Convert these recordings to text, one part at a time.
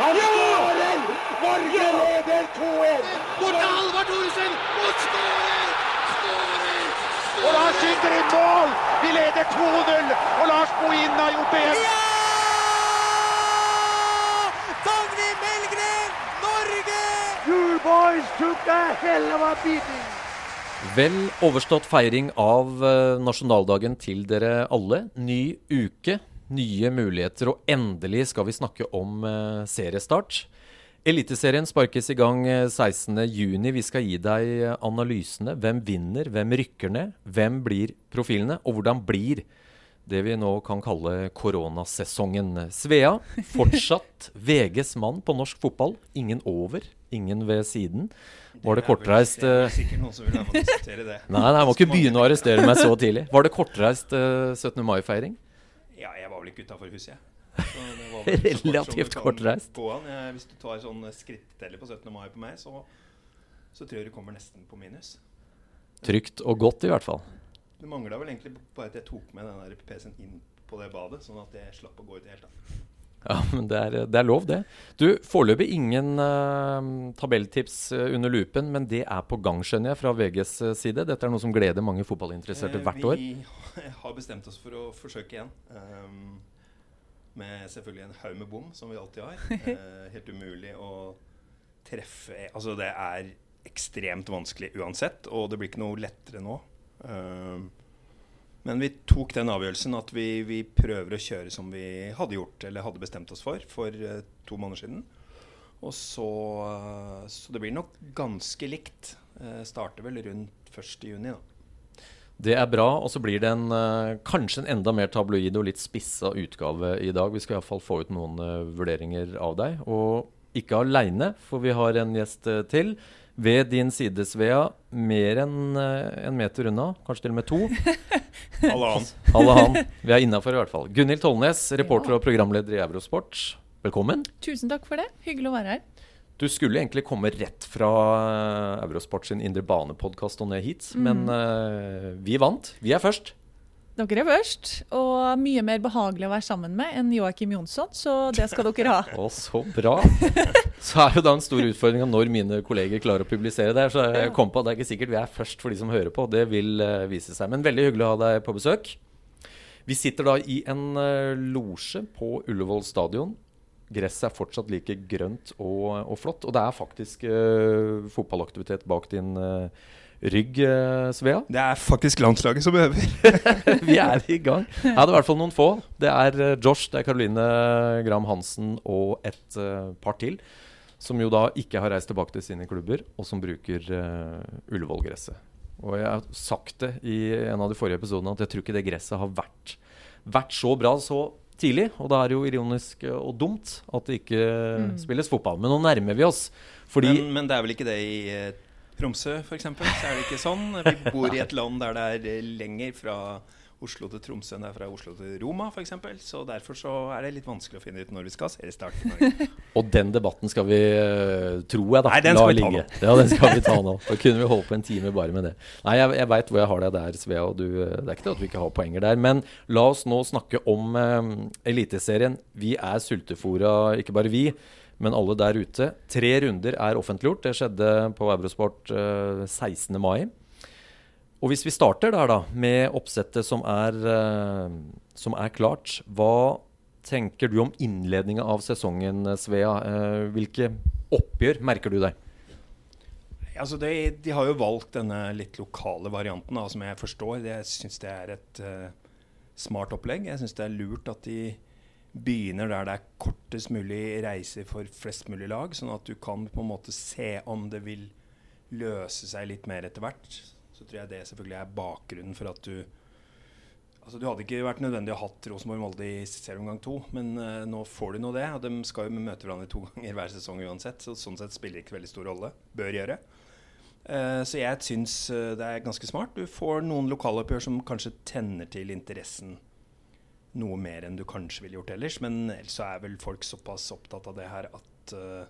Han skårer! Norge leder 2-1! Bort til Halvard Thoresen og skårer! Skårer! Og Lars skyter i mål! Vi leder 2-0, og Lars Bohin har det igjen! Dagny Melgren, Norge! You boys took a! Vel overstått feiring av eh, nasjonaldagen til dere alle. Ny uke, nye muligheter, og endelig skal vi snakke om eh, seriestart. Eliteserien sparkes i gang eh, 16.6. Vi skal gi deg eh, analysene. Hvem vinner, hvem rykker ned, hvem blir profilene, og hvordan blir det vi nå kan kalle koronasesongen. Svea, fortsatt VGs mann på norsk fotball. Ingen over, ingen ved siden. Var det kortreist Det er eh, sikkert noen som vil være med å diskutere det. Nei, nei, jeg må ikke begynne å arrestere meg så tidlig. Var det kortreist eh, 17. mai-feiring? Ja, jeg var vel ikke utafor huset, jeg. Relativt kortreist. hvis du tar sånn skritteller på 17. mai på meg, så, så tror jeg du kommer nesten på minus. Trygt og godt, i hvert fall. Det mangla vel egentlig bare at jeg tok med den PC-en inn på det badet, sånn at jeg slapp å gå ut i det hele tatt. Ja, men det er, det er lov, det. Du, Foreløpig ingen uh, tabelltips eh, under lupen, men det er på gang, skjønner jeg, fra VGs eh, side. Dette er noe som gleder mange fotballinteresserte hvert år. Vi har bestemt oss for å forsøke igjen. Um, med selvfølgelig en haug med bom, som vi alltid har. Uh, helt umulig å treffe Altså, det er ekstremt vanskelig uansett, og det blir ikke noe lettere nå. Um, men vi tok den avgjørelsen at vi, vi prøver å kjøre som vi hadde gjort, eller hadde bestemt oss for, for eh, to måneder siden. Og så, eh, så det blir nok ganske likt. Eh, starter vel rundt 1.6, da. Det er bra, og så blir det en, eh, kanskje en enda mer tabloid og litt spissa utgave i dag. Vi skal iallfall få ut noen vurderinger av deg. Og ikke aleine, for vi har en gjest til. Ved din side, Svea, mer enn eh, en meter unna, kanskje til og med to. Alle han. Vi er innafor, i hvert fall. Gunhild Tollnes, reporter og programleder i Eurosport. Velkommen. Tusen takk for det. Hyggelig å være her. Du skulle egentlig komme rett fra eh, Eurosport sin Indre bane-podkast og ned hit, men uh, vi vant. Vi er først. Dere er først, og mye mer behagelig å være sammen med enn Joakim Jonsson, så det skal dere ha. Å, så bra. Så er jo da en stor utfordring når mine kolleger klarer å publisere det. Så jeg kom på at det er ikke sikkert vi er først for de som hører på. Det vil eh, vise seg. Men veldig hyggelig å ha deg på besøk. Vi sitter da i en uh, losje på Ullevål stadion. Gresset er fortsatt like grønt og, og flott. Og det er faktisk uh, fotballaktivitet bak din eh, rygg, eh, Svea. Det er faktisk landslaget som øver. Vi er i gang. Jeg hadde i hvert fall noen få. Det er eh, Josh, det er Caroline Graham Hansen og et eh, par til. Som jo da ikke har reist tilbake til sine klubber, og som bruker uh, Ullevål-gresset. Og jeg har sagt det i en av de forrige episodene at jeg tror ikke det gresset har vært, vært så bra så tidlig. Og det er jo ironisk og dumt at det ikke spilles fotball. Men nå nærmer vi oss. Fordi Men, men det er vel ikke det i Tromsø, f.eks.? Så er det ikke sånn. Vi bor i et land der det er eh, lenger fra Oslo til Tromsø enn det er fra Oslo til Roma, f.eks. Så derfor så er det litt vanskelig å finne ut når vi skal seriestarte. i Norge. Og den debatten skal vi, eh, tror jeg da, Nei, den la skal vi ta ligge. Ja, den skal vi ta nå. Da kunne vi holdt på en time bare med det. Nei, jeg, jeg veit hvor jeg har deg der, Svea. Og du, eh, det er ikke det at vi ikke har poenger der. Men la oss nå snakke om eh, Eliteserien. Vi er sultefora, ikke bare vi. Men alle der ute. Tre runder er offentliggjort. Det skjedde på Eurosport eh, 16. mai. Og hvis vi starter der da, med oppsettet som er, eh, som er klart, hva tenker du om innledninga av sesongen, Svea? Eh, hvilke oppgjør merker du deg? Altså de, de har jo valgt denne litt lokale varianten, da, som jeg forstår. Jeg syns det er et uh, smart opplegg. Jeg syns det er lurt at de begynner der det er kortest mulig reiser for flest mulig lag, sånn at du kan på en måte se om det vil løse seg litt mer etter hvert. Så tror jeg det selvfølgelig er bakgrunnen for at du Altså Du hadde ikke vært nødvendig å ha hatt Rosenborg-Molde i serieomgang to, men uh, nå får du nå det. Og de skal jo møte hverandre to ganger hver sesong uansett, så sånn sett spiller det ikke veldig stor rolle. Bør gjøre. Uh, så jeg syns eh, det er ganske smart. Du får noen lokaloppgjør som kanskje tenner til interessen noe mer enn du kanskje ville gjort ellers. Men ellers er vel folk såpass opptatt av det her at uh,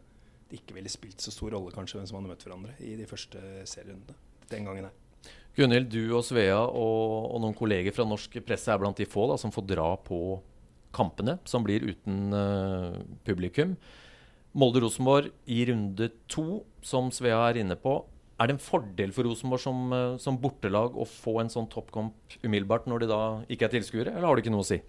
det ikke ville spilt så stor rolle kanskje hvem som hadde møtt hverandre i de første serierundene den gangen her. Gunhild, du og Svea og, og noen kolleger fra norsk presse er blant de få da, som får dra på kampene, som blir uten uh, publikum. Molde-Rosenborg i runde to, som Svea er inne på. Er det en fordel for Rosenborg som, uh, som bortelag å få en sånn toppkamp umiddelbart, når de da ikke er tilskuere, eller har det ikke noe å si?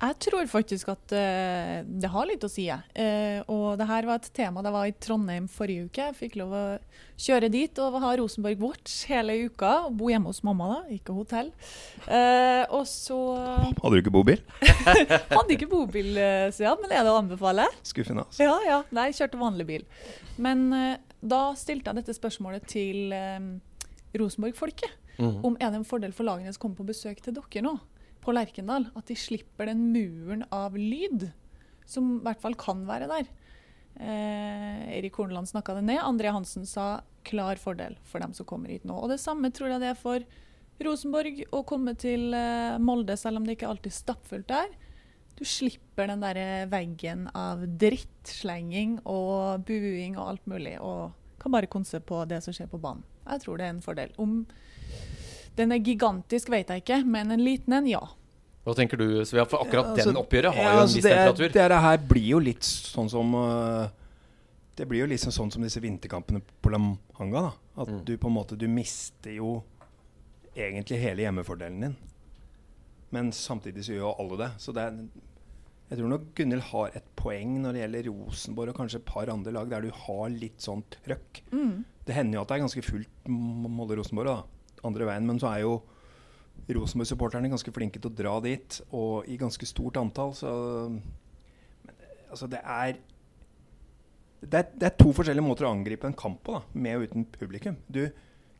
Jeg tror faktisk at uh, det har litt å si. Uh, og det her var et tema det var i Trondheim forrige uke. Jeg fikk lov å kjøre dit og ha Rosenborg Watch hele uka. Og bo hjemme hos mamma, da, ikke hotell. Uh, og så Hadde du ikke bobil? hadde ikke bobil, ja, men er det å anbefale? Skuffende. altså. Ja, ja. Nei, jeg kjørte vanlig bil. Men da stilte jeg dette spørsmålet til Rosenborg-folket. Mm. Om er det en fordel for lagene som kommer på besøk til dere nå? På Lerkendal at de slipper den muren av lyd som i hvert fall kan være der. Eh, Erik Horneland snakka det ned. André Hansen sa klar fordel for dem som kommer hit nå. Og Det samme tror jeg det er for Rosenborg å komme til eh, Molde, selv om det ikke alltid er stappfullt der. Du slipper den der veggen av drittslenging og buing og alt mulig, og kan bare konse på det som skjer på banen. Jeg tror det er en fordel. Om den er gigantisk, vet jeg ikke, men en liten en, ja. Hva tenker du, Svea? For akkurat ja, altså, den oppgjøret har ja, jo en altså, viss temperatur. Det, det her blir jo litt sånn som uh, Det blir jo liksom sånn som disse vinterkampene på La Hanga. Da. At mm. du på en måte Du mister jo egentlig hele hjemmefordelen din. Men samtidig så gjør jo alle det. Så det er jeg tror nok Gunhild har et poeng når det gjelder Rosenborg og kanskje et par andre lag der du har litt sånn trøkk. Mm. Det hender jo at det er ganske fullt Molde-Rosenborg. da andre veien. Men så er jo Rosenborg-supporterne ganske flinke til å dra dit, og i ganske stort antall. Så men, altså, det er, det er det er, to forskjellige måter å angripe en kamp på, da, med og uten publikum. Du,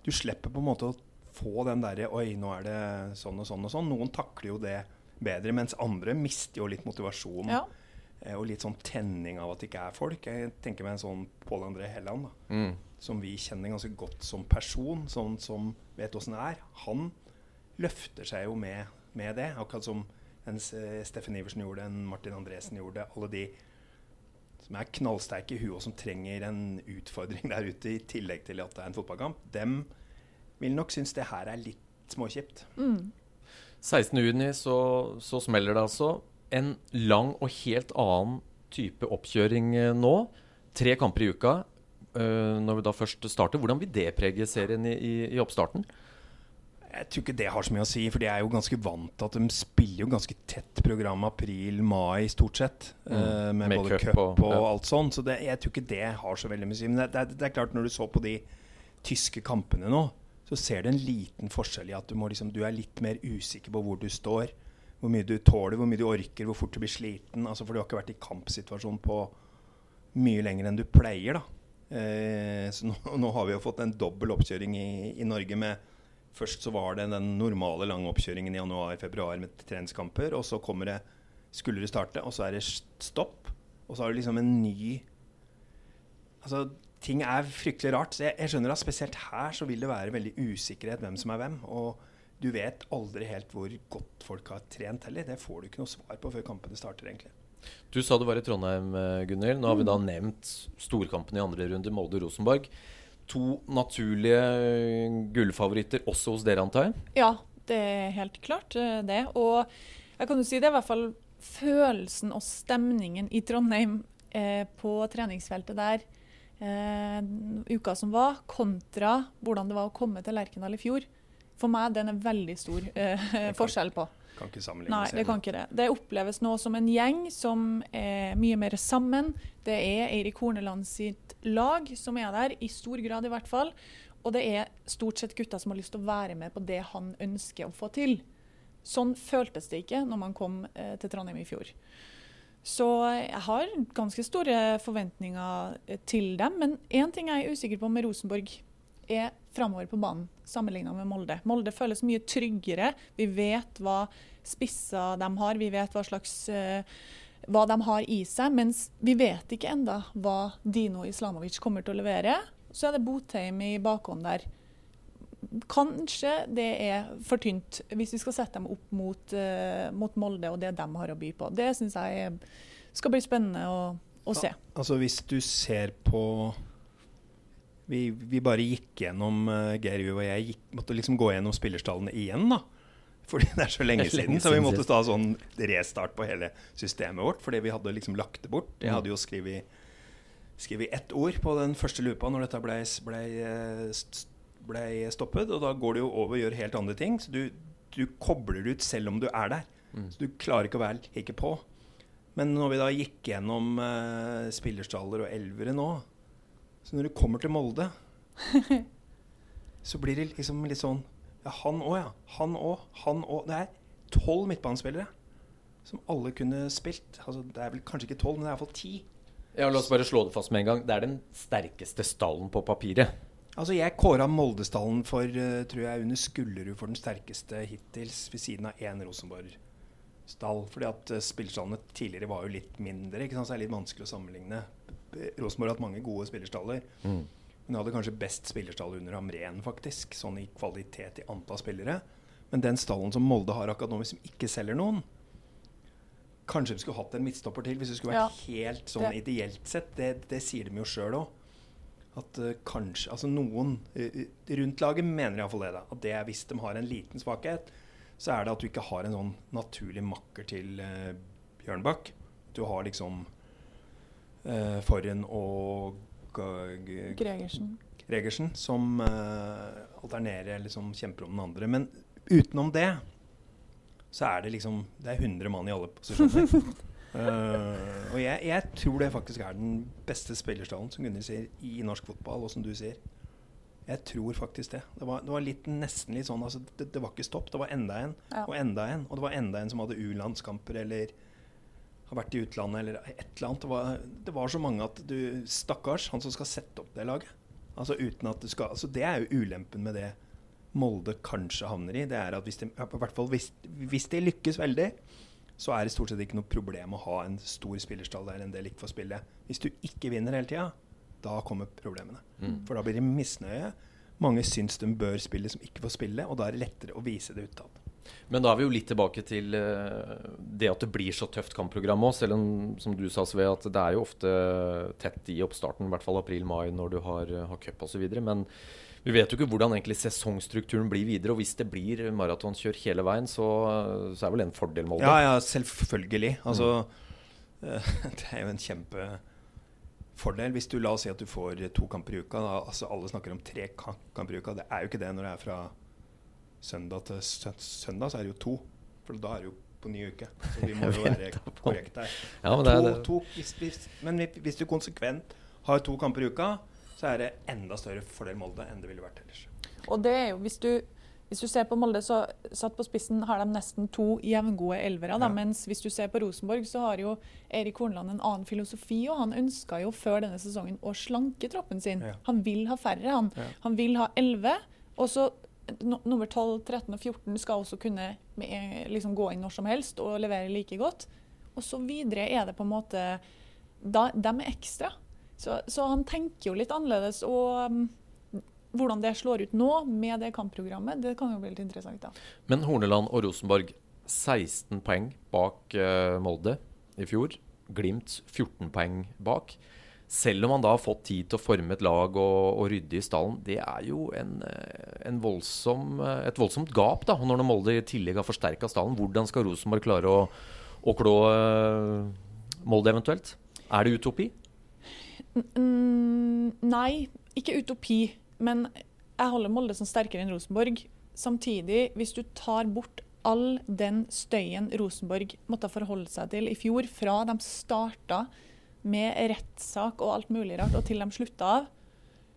du slipper på en måte å få den derre Oi, nå er det sånn og sånn og sånn. Noen takler jo det bedre, mens andre mister jo litt motivasjon. Ja. Eh, og litt sånn tenning av at det ikke er folk. Jeg tenker meg en sånn Pål André Helland. da. Mm som vi kjenner ganske godt som person, sånn som vet åssen det er, han løfter seg jo med, med det. Akkurat som en Steffen Iversen gjorde, en Martin Andresen gjorde. Alle de som er knallsterke i huet og som trenger en utfordring der ute, i tillegg til at det er en fotballkamp, dem vil nok synes det her er litt småkjipt. Mm. 16.6 så, så smeller det altså. En lang og helt annen type oppkjøring eh, nå. Tre kamper i uka. Uh, når vi da først starter. Hvordan vil det prege serien i, i, i, oppstarten? Jeg tror ikke det har så mye å si, for de er jo ganske vant til at de spiller jo ganske tett program april-mai, stort sett. Mm. Uh, med, med, både cup og, og ja. alt sånt. Så det, jeg tror ikke det har så veldig mye å si. Men det, det, det, er klart, når du så på de tyske kampene nå, så ser du en liten forskjell i at du, må liksom, du er litt mer usikker på hvor du står. Hvor mye du tåler, hvor mye du orker, hvor fort du blir sliten. Altså, for du har ikke vært i kampsituasjon på mye lenger enn du pleier. da Eh, så nå, nå, har vi jo fått en dobbel oppkjøring i, i, Norge med Først så var det den normale lange oppkjøringen i januar-februar med treningskamper. Og så kommer det skulle det starte, og så er det stopp. Og så har du liksom en ny Altså, ting er fryktelig rart. Så jeg, jeg, skjønner at spesielt her så vil det være veldig usikkerhet hvem som er hvem. Og du vet aldri helt hvor godt folk har trent heller. Det får du ikke noe svar på før kampene starter, egentlig. Du sa du var i Trondheim, eh, Gunhild. Nå har vi da mm. nevnt storkampen i andre runde, Molde-Rosenborg. To naturlige eh, gullfavoritter også hos dere, antar jeg? Ja, det er helt klart eh, det. Og jeg kan jo si det er i hvert fall følelsen og stemningen i Trondheim eh, på treningsfeltet der eh, uka som var, kontra hvordan det var å komme til Lerkendal i fjor. For meg den er veldig stor eh, forskjell på. Kan ikke sammenlignes. Nei, det kan ikke det. Det oppleves nå som en gjeng som er mye mer sammen. Det er Eirik Horneland sitt lag som er der, i stor grad i hvert fall. Og det er stort sett gutter som har lyst til å være med på det han ønsker å få til. Sånn føltes det ikke når man kom eh, til Trondheim i fjor. Så jeg har ganske store forventninger eh, til dem. Men én ting jeg er usikker på med Rosenborg er framover på banen sammenlignet med Molde. Molde føles mye tryggere. Vi vet hva spisser de har, vi vet hva slags uh, hva de har i seg, mens vi vet ikke enda hva Dino Islamovic kommer til å levere. Så er det Botheim i bakhånd der. Kanskje det er for tynt hvis vi skal sette dem opp mot, uh, mot Molde og det de har å by på. Det syns jeg skal bli spennende å, å se. Ja, altså Hvis du ser på vi, vi, bare gikk gjennom uh, Geir Juve og jeg gikk, måtte liksom gå gjennom spillerstallene igjen. da Fordi det er så lenge siden. Så vi måtte ta sånn restart på hele systemet vårt. Fordi vi hadde liksom lagt det bort. Jeg hadde jo skrevet, skrevet ett ord på den første lupa når dette ble, ble, ble stoppet. Og da går du jo over og gjør helt andre ting. Så du, du kobler ut selv om du er der. Mm. Så du klarer ikke å være like på. Men når vi da gikk gjennom uh, spillerstaller og elvere nå Så når du kommer til Molde, så blir det liksom litt sånn Ja, han òg, ja. Han òg. Han òg. Det er tolv midtbanespillere som alle kunne spilt. Altså, det er vel kanskje ikke tolv, men det er iallfall ti. Ja, La oss bare slå det fast med en gang. Det er den sterkeste stallen på papiret. Altså, jeg kåra Moldestallen for, eh, tror jeg, under Skullerud for den sterkeste hittils, ved siden av én Rosenborg-stall. Fordi at spillestallene tidligere var jo litt mindre, ikke sant? så det er litt vanskelig å sammenligne. Rosenborg har hatt mange gode spillerstaller. Mm. Hun hadde kanskje best spillerstall under Hamren, faktisk. Sånn i kvalitet i antall spillere. Men den stallen som Molde har akkurat nå, hvis de ikke selger noen Kanskje de skulle hatt en midtstopper til, hvis det skulle vært helt sånn Det- ideelt sett. Det, det sier de jo sjøl òg. At uh, kanskje Altså noen uh, rundt laget mener iallfall det. da At det er hvis de har en liten svakhet, så er det at du ikke har en sånn naturlig makker til uh, Bjørnbakk. Du har liksom uh, Forhen og Gregersen. Gregersen som eh, alternerer eller som kjemper om den andre. Men utenom det så er det liksom Det er 100 mann i alle posisjoner. uh, og jeg, jeg tror det faktisk er den beste spillerstallen som Gunnhild sier i norsk fotball, og som du sier. Jeg tror faktisk det. Det var, det var litt, nesten litt sånn altså, det, det var ikke stopp. Det var enda en Ja. og enda en. Og det var enda en som hadde U-landskamper eller har vært i utlandet eller et eller annet. Det var, det var så mange at du Stakkars, han som skal sette opp det laget. Altså uten at du skal altså Det er jo ulempen med det Molde kanskje havner i. Det er at hvis de, i hvert fall hvis, hvis de lykkes veldig, så er det stort sett ikke noe problem å ha en stor spillerstall der en del ikke får spille. Hvis du ikke vinner hele tida, da kommer problemene. Mm. For da blir det misnøye. Mange syns de bør spille som ikke får spille, og da er det lettere å vise det utad. Men da er vi jo litt tilbake til eh, det at det blir så tøft kampprogram òg. Selv om, som du sa, Sve, at det er jo ofte tett i oppstarten, i hvert fall april-mai, når du har, har cup osv. Men vi vet jo ikke hvordan egentlig sesongstrukturen blir videre. Og hvis det blir maratonkjør hele veien, så, så er vel det en fordel, Molde. Ja, ja, selvfølgelig. Altså, mm. det er jo en kjempefordel. Hvis du la oss si at du får to kamper i uka. Da, altså Alle snakker om tre kamper i uka. Det er jo ikke det når det er fra søndag til søndag, så er det jo to. For da er det jo på ny uke. Så vi må jo være korrekte her. Ja, men det er To, to, hvis, hvis, men hvis du konsekvent har to kamper i uka, så er det enda større fordel Molde enn det ville vært ellers. Og det er jo, hvis du, hvis du ser på Molde, så satt på spissen har de nesten to jevngode elvere. Da, Ja. Mens hvis du ser på Rosenborg, så har jo Erik Hornland en annen filosofi. Og han ønska jo før denne sesongen å slanke troppen sin. Ja. Han vil ha færre. Han, Ja. han vil ha elleve. Og så nummer 12, 13 og 14 skal også kunne liksom gå inn når som helst og levere like godt. Og så videre er det på en måte da, De er ekstra. Så, så han tenker jo litt annerledes. Og um, hvordan det slår ut nå med det kampprogrammet, det kan jo bli litt interessant. da. Men Horneland og Rosenborg 16 poeng bak uh, Molde i fjor. Glimt 14 poeng bak. Selv om han da har fått tid til å forme et lag og, og rydde i stallen, det er jo en, eh, en voldsom, eh, et voldsomt gap. da, Når Molde i tillegg har forsterka stallen, hvordan skal Rosenborg klare å, å klå eh, Molde eventuelt? Er det utopi? N nei, ikke utopi. Men jeg holder Molde som sterkere enn Rosenborg. Samtidig, hvis du tar bort all den støyen Rosenborg måtte forholde seg til i fjor, fra de starta med rettssak og alt mulig rart, og til de slutta av,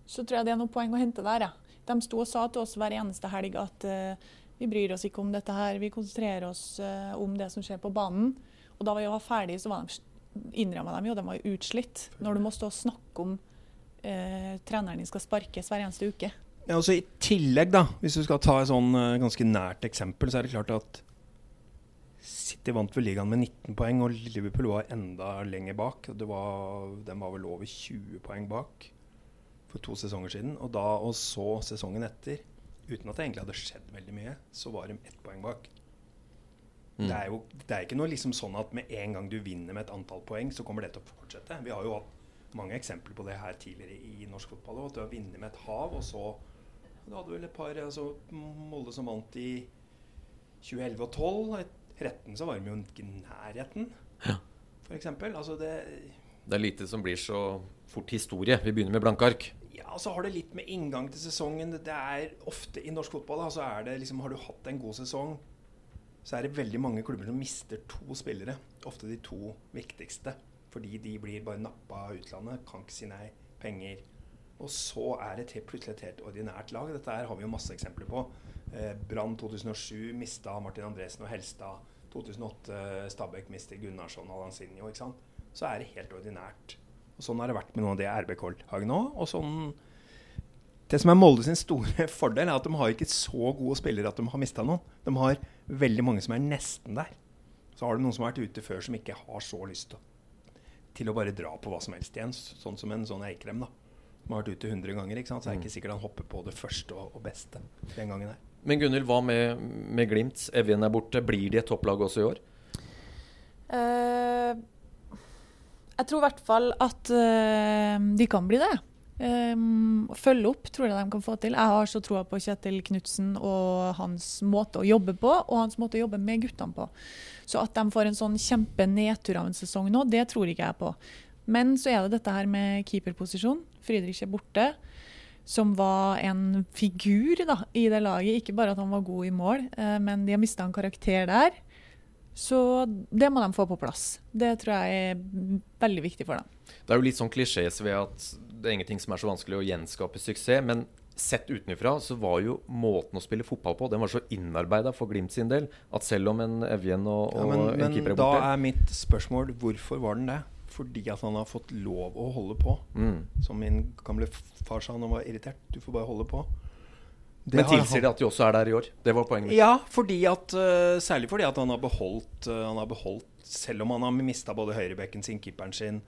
så tror jeg det er noe poeng å hente der. Ja. De sto og sa til oss hver eneste helg at uh, vi bryr oss ikke om dette her, vi konsentrerer oss uh, om det som skjer på banen. Og da vi var ferdige, så var de, innrømma de jo, de var jo utslitt. Når du må stå og snakke om uh, treneren din skal sparkes hver eneste uke. Ja, altså I tillegg, da, hvis du skal ta et sånn ganske nært eksempel, så er det klart at City vant vel ligaen med 19 poeng, og Liverpool var enda lenger bak. Det var, den var vel over 20 poeng bak for to sesonger siden. Og da og så sesongen etter, uten at det egentlig hadde skjedd veldig mye, så var de ett poeng bak. Mm. Det er jo det er ikke noe liksom sånn at med en gang du vinner med et antall poeng, så kommer det til å fortsette. Vi har jo hatt mange eksempler på det her tidligere i norsk fotball. At du har vunnet med et hav, og så Du hadde vel et par altså, Molde som vant i 2011 og 2012. I 13 så var de jo ikke i nærheten, Ja. eksempel. Altså det Det er lite som blir så fort historie. Vi begynner med blanke ark. Ja, så har det litt med inngang til sesongen. Det er ofte i norsk fotball da, så er det liksom Har du hatt en god sesong, så er det veldig mange klubber som mister to spillere. Ofte de to viktigste. Fordi de blir bare nappa av utlandet. Kan ikke si nei. Penger. Og så er det plutselig et helt ordinært lag. Dette her har vi jo masse eksempler på. Eh, Brann 2007 mista Martin Andresen og Helstad. 2008 Stabæk mister Gunnarsson og Lanzinho. Ikke sant? Så er det helt ordinært. Og Sånn har det vært med noen av de RB Koldhagen òg. Og sånn Det som er Molde sin store fordel, er at de har ikke så gode spillere at de har mista noen. De har veldig mange som er nesten der. Så har du noen som har vært ute før, som ikke har så lyst til, til å bare dra på hva som helst igjen. Sånn som en sånn Eikrem, da. Som har vært ute 100 ganger. ikke sant? Så er det ikke sikkert han hopper på det første og, og beste den gangen der. Men Gunhild, hva med, med Glimt? Evjen er borte. Blir de et topplag også i år? Uh, jeg tror i hvert fall at uh, de kan bli det. Um, følge opp tror jeg de kan få til. Jeg har så troa på Kjetil Knutsen og hans måte å jobbe på, og hans måte å jobbe med guttene på. Så at de får en sånn kjempenedtur av en sesong nå, det tror ikke jeg på. Men så er det dette her med keeperposisjon. Friedrich er borte. Som var en figur da, i det laget. Ikke bare at han var god i mål, eh, men de har mista en karakter der. Så det må de få på plass. Det tror jeg er veldig viktig for dem. Det er jo litt sånn klisjés ved at det er ingenting som er så vanskelig å gjenskape suksess. Men sett utenfra så var jo måten å spille fotball på Den var så innarbeida for Glimt sin del at selv om en Evjen og, Ja, og men, en men keeper er da er mitt spørsmål hvorfor var den det? Fordi at han har fått lov å holde på. mm. Som min gamle far sa han var irritert. Du får bare holde på. Det Men tilsier det at de også er der i år? Det var poenget mitt. Ja, fordi at, øh, særlig fordi at han har beholdt, øh, han har beholdt Selv om han har mista både høyrebekken sin, keeperen sin,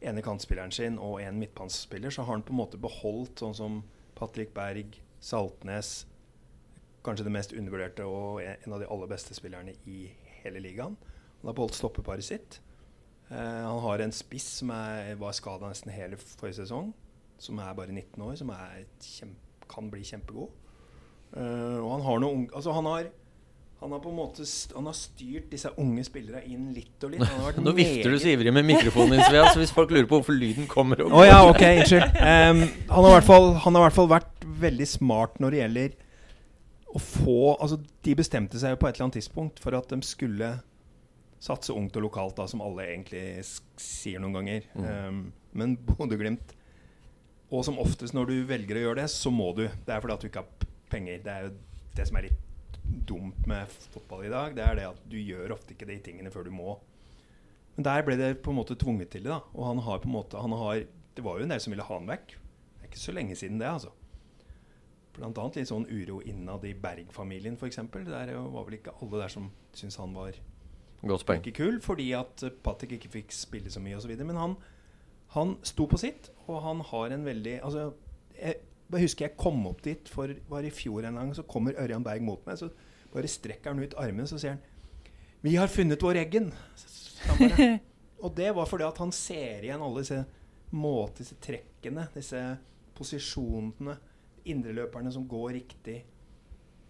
ene kantspilleren sin og en midtbanespiller, så har han på en måte beholdt sånn som Patrick Berg, Saltnes Kanskje det mest undervurderte og en en av de aller beste spillerne i hele ligaen. Han har beholdt stoppeparet sitt. Eh, han har en spiss som er, var skada nesten hele forrige sesong, som er bare 19 år, som er kjempe, kan bli kjempegod. Eh, og han har noe. Altså, han har han har på en måte st- han har styrt disse unge spillerne inn litt og litt. Nå vifter du så ivrig med mikrofonen din, Svea, så hvis folk lurer på hvorfor lyden kommer opp oh, ja, ok, unnskyld. Um, han, har i hvert fall, han har i hvert fall vært veldig smart når det gjelder å få Altså, de bestemte seg jo på et eller annet tidspunkt for at de skulle satse ungt og lokalt, da, som alle egentlig sier noen ganger. Em, men Bodø-Glimt Og som oftest når du velger å gjøre det, så må du. Det er fordi at du ikke har penger. Det er jo det som er litt dumt med fotball i dag. Det er det at du gjør ofte ikke de tingene før du må. Men der ble det på en måte tvunget til det. da Og han har på en måte han har, Det var jo en del som ville ha han vekk. Det er ikke så lenge siden det, altså. Blant annet litt sånn uro innad i Berg-familien, f.eks. Der var vel ikke alle der som syntes han var Godt poeng. ikke kul, fordi at Patrick ikke fikk spille så mye osv. Men han, han sto på sitt, og han har en veldig Altså, jeg bare husker jeg kom opp dit for var i fjor en gang, så kommer Ørjan Berg mot meg. Så bare strekker han ut armene, så sier han 'Vi har funnet vår Eggen'. bare. Og det var fordi at han ser igjen alle disse måter, disse trekkene, disse posisjonene, indreløperne som går riktig.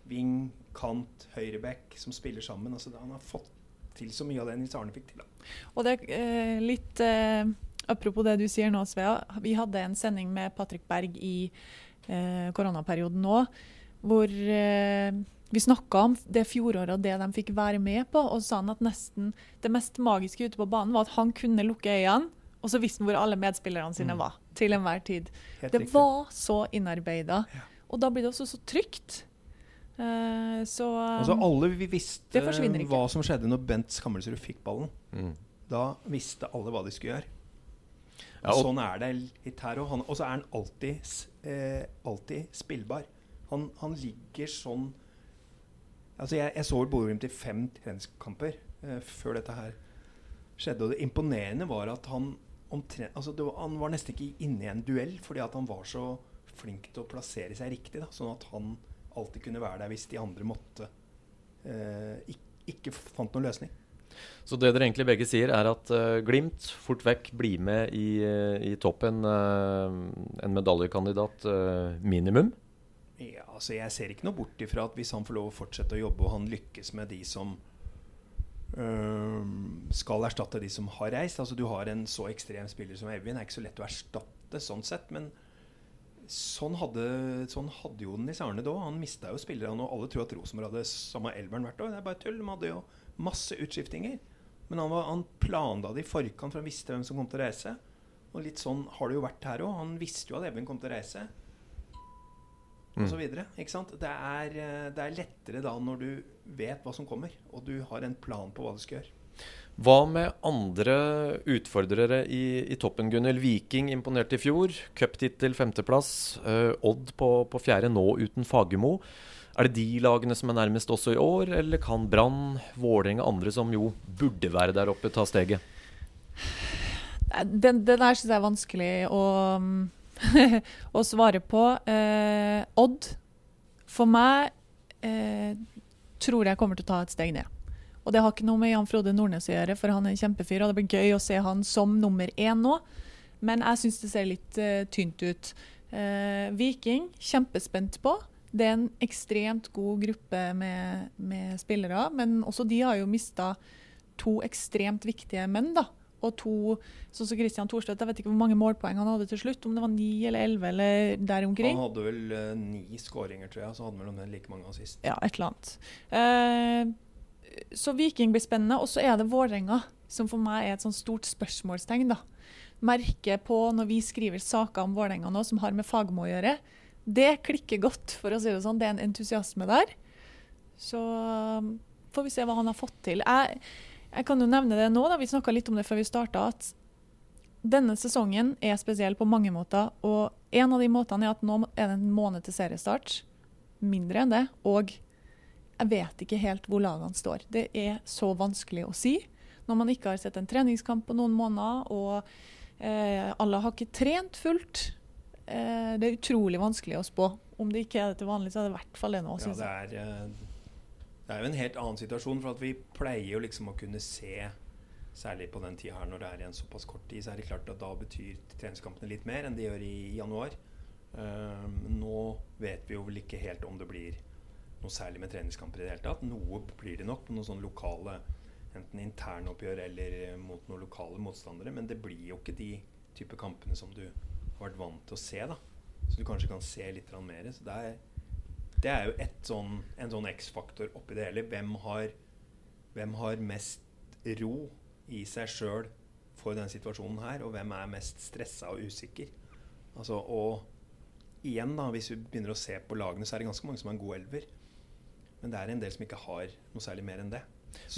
Ving, kant, høyreback som spiller sammen. Altså, han har fått til så mye av det Nils Arne fikk til. Da. Og det er eh, litt eh, Apropos det du sier nå, Svea. Vi hadde en sending med Patrick Berg i eh, koronaperioden nå, hvor vi snakka om det fjoråret og det de fikk være med på. Og sa han at nesten det mest magiske ute på banen var at han kunne lukke øynene, og så visste han hvor alle medspillerne sine Mm. var. Til enhver tid. Det var så innarbeida. Og da blir det også så trygt. Eh, så Altså, alle vi visste hva som skjedde når Bent Skammelsrud fikk ballen. Mm. Da visste alle hva de skulle gjøre. Ja, Og sånn er det litt her òg. Og så er han alltid, eh, alltid spillbar. Han, han ligger sånn Altså Jeg, jeg så Bodø-Glimt i fem treningskamper eh, før dette her skjedde. Og det imponerende var at han omtrent altså det var, Han var nesten ikke inne i en duell fordi at han var så flink til å plassere seg riktig. Da, sånn at han alltid kunne være der hvis de andre måtte eh, ikke, ikke fant noen løsning. Så det dere egentlig begge sier, er at uh, Glimt fort vekk blir med i, eh, i toppen. Uh, en medaljekandidat uh, minimum. Ja, altså Jeg ser ikke noe bort ifra at hvis han får lov å fortsette å jobbe, og han lykkes med de som skal erstatte de som har reist Altså Du har en så ekstrem spiller som Evin. Det er ikke så lett å erstatte sånn sett. Men sånn hadde, sånn hadde jo Nils Arne da. Han mista jo spillerne, og alle tror at Rosenborg hadde samme elveren hvert år. Det er bare tull. De hadde jo masse utskiftinger. Men han, var, han planla det i forkant, for han visste hvem som kom til å reise. Og litt sånn har det jo vært her òg. Han visste jo at Even kom til å reise og så videre, ikke sant? Det er, eh, det er lettere da når du vet hva som kommer, og du har en plan på hva du skal gjøre. Hva med andre utfordrere i, i toppen, Gunnhild? Viking imponerte i fjor. Cuptittel femteplass. Uh, Odd på, på, fjerde nå uten Fagermo. Er det de lagene som er nærmest også i år, eller kan Brann, Vålerenga, andre som jo burde være der oppe, ta steget? Den, den der syns jeg er vanskelig å å svare på. Eh, Odd, for meg, eh, tror jeg kommer til å ta et steg ned. Og det har ikke noe med Jan Frode Nordnes å gjøre, for han er en kjempefyr. Og det blir gøy å se han som nummer én nå, men jeg syns det ser litt uh, tynt ut. Uh, Viking, kjempespent på. Det er en ekstremt god gruppe med, med spillere, men også de har jo mista to ekstremt viktige menn, da og to sånn som Christian Thorstvedt. Jeg vet ikke hvor mange målpoeng han hadde til slutt, om det var ni eller elleve eller der omkring. Han hadde vel uh, ni skåringer, tror jeg, så hadde han vel like mange assist. Ja, et eller annet. Uh, så Viking blir spennende. Og så er det Vålerenga, som for meg er et sånn stort spørsmålstegn. da. Merket på når vi skriver saker om Vålerenga nå som har med Fagmo å gjøre. Det klikker godt, for å si det sånn. Det er en entusiasme der. Så um, får vi se hva han har fått til. Jeg jeg kan jo nevne det nå, da, vi snakka litt om det før vi starta, at denne sesongen er spesiell på mange måter. Og en av de måtene er at nå er det en måned til seriestart. Mindre enn det. Og jeg vet ikke helt hvor lagene står. Det er så vanskelig å si når man ikke har sett en treningskamp på noen måneder, og eh, alle har ikke trent fullt. Eh, det er utrolig vanskelig å spå. Om det ikke er det til vanlig, så er det i hvert fall det nå. Ja, det er, eh, det er jo en helt annen situasjon, for at vi pleier jo liksom å kunne se Særlig på den tida her når det er en såpass kort tid, så er det klart at da betyr treningskampene litt mer enn de gjør i januar. Um, nå vet vi jo vel ikke helt om det blir noe særlig med treningskamper i det hele tatt. Noe blir det nok på noen sånne lokale enten internoppgjør eller mot noen lokale motstandere. Men det blir jo ikke de type kampene som du har vært vant til å se. da Så du kanskje kan se litt mer. Så det er det er jo sånn, en sånn X-faktor oppi det hele. Hvem har, hvem har mest ro i seg sjøl for den situasjonen her, og hvem er mest stressa og usikker? Altså, og igjen, da, hvis vi begynner å se på lagene, så er det ganske mange som har en god elver. Men det er en del som ikke har noe særlig mer enn det.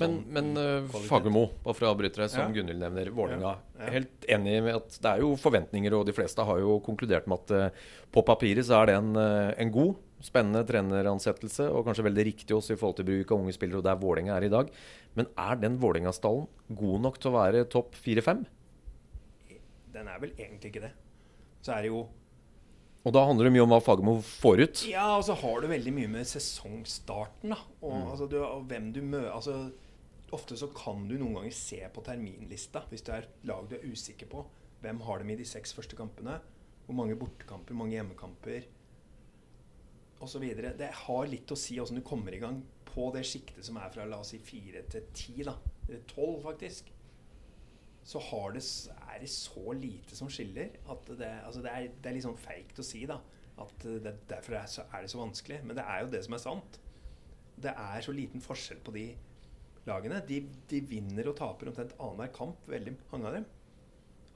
Men, men uh, Fagermo, bare for å avbryte deg, som ja. Gunhild nevner, Vålerenga. Ja. Ja. Helt enig med at det er jo forventninger, og de fleste har jo konkludert med at uh, på papiret så er det en, uh, en god Spennende treneransettelse, og kanskje veldig riktig også i forhold til bruk av unge spillere og der Vålerenga er i dag. Men er den Vålerenga-stallen god nok til å være topp fire-fem? Den er vel egentlig ikke det. Så er det jo Og da handler det mye om hva Fagermo får ut? Ja, og så har du veldig mye med sesongstarten, da. Og, mm. altså, du, og hvem du møter altså, Ofte så kan du noen ganger se på terminlista, hvis det er lag du er usikker på. Hvem har dem i de seks første kampene? Hvor mange bortekamper, mange hjemmekamper? osv. Det har litt å si hvordan du kommer i gang på det sjiktet som er fra la oss si fire til ti, da. Tolv, faktisk. Så det, er det så lite som skiller at det, altså det, er, det er sånn feigt å si, da. At det, derfor er, så, er det så vanskelig. Men det er jo det som er sant. Det er så liten forskjell på de lagene. De, de vinner og taper omtrent annenhver kamp, veldig mange av dem.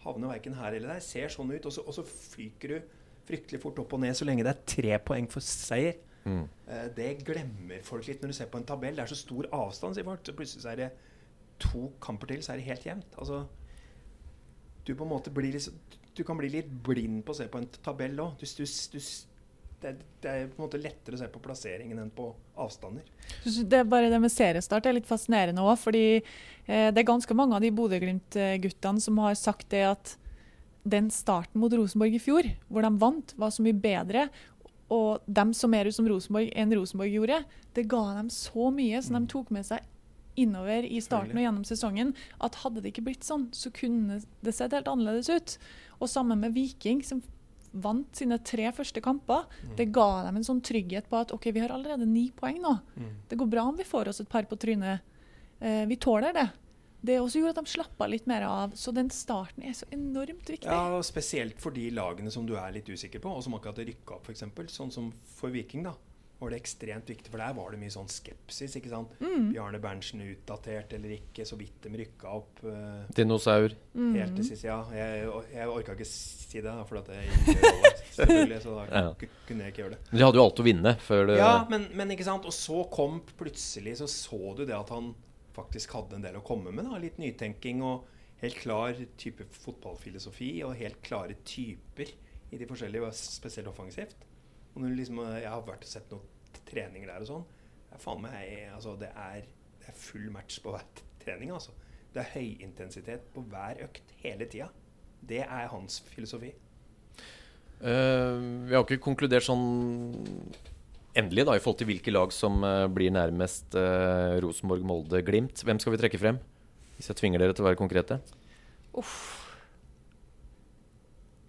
Havner verken her eller der. Ser sånn ut. Og så, og så fyker du fryktelig fort opp og ned så lenge det er tre poeng for seier. Mm. Uh, det glemmer folk litt når du ser på en tabell. Det er så stor avstand, sier folk. Så plutselig er det to kamper til, så er det helt jevnt. Altså, du på en måte blir litt, du kan bli litt blind på å se på en tabell òg. Det, det, er på en måte lettere å se på plasseringen enn på avstander. Det er bare det med seriestart er litt fascinerende òg. Fordi eh, det er ganske mange av de Bodø-Glimt-guttene som har sagt det at den starten mot Rosenborg i fjor, hvor de vant, var så mye bedre. Og de som er ut som Rosenborg enn Rosenborg gjorde. Det ga dem så mye som de mm. tok med seg innover i starten og gjennom sesongen, at hadde det ikke blitt sånn, så kunne det sett helt annerledes ut. Og sammen med Viking, som vant sine tre første kamper. Det ga dem en sånn trygghet på at ok, vi har allerede ni poeng nå. Det går bra om vi får oss et par på trynet. Eh, vi tåler det. Det også gjorde at de slappa litt mer av. Så den starten er så enormt viktig. Ja, og Spesielt for de lagene som du er litt usikker på, og som akkurat rykka opp, f.eks. Sånn som for Viking. da var det ekstremt viktig, for der var det mye sånn skepsis. ikke sant? Mm. Bjarne Berntsen utdatert eller ikke, så vidt de rykka opp. Uh, Dinosaur. Mm. Helt til sist, ja. Jeg, jeg orka ikke si det, da, for at jeg ikke gjør det, selvfølgelig, så da Ja. kunne jeg ikke gjøre det. Men de hadde jo alt å vinne før det Ja, men, men ikke sant? Og så kom plutselig Så så du det at han faktisk hadde en del å komme med. da, Litt nytenking og helt klar type fotballfilosofi og helt klare typer i de forskjellige, spesielt offensivt. Og når du liksom, Jeg har vært og sett noen treninger der og sånn. Det er faen meg altså, det, er, det er full match på hver trening. altså. Det er høyintensitet på hver økt hele tida. Det er hans filosofi. Uh, vi har ikke konkludert sånn endelig da, i forhold til hvilke lag som uh, blir nærmest uh, Rosenborg, Molde, Glimt. Hvem skal vi trekke frem? Hvis jeg tvinger dere til å være konkrete. Uff.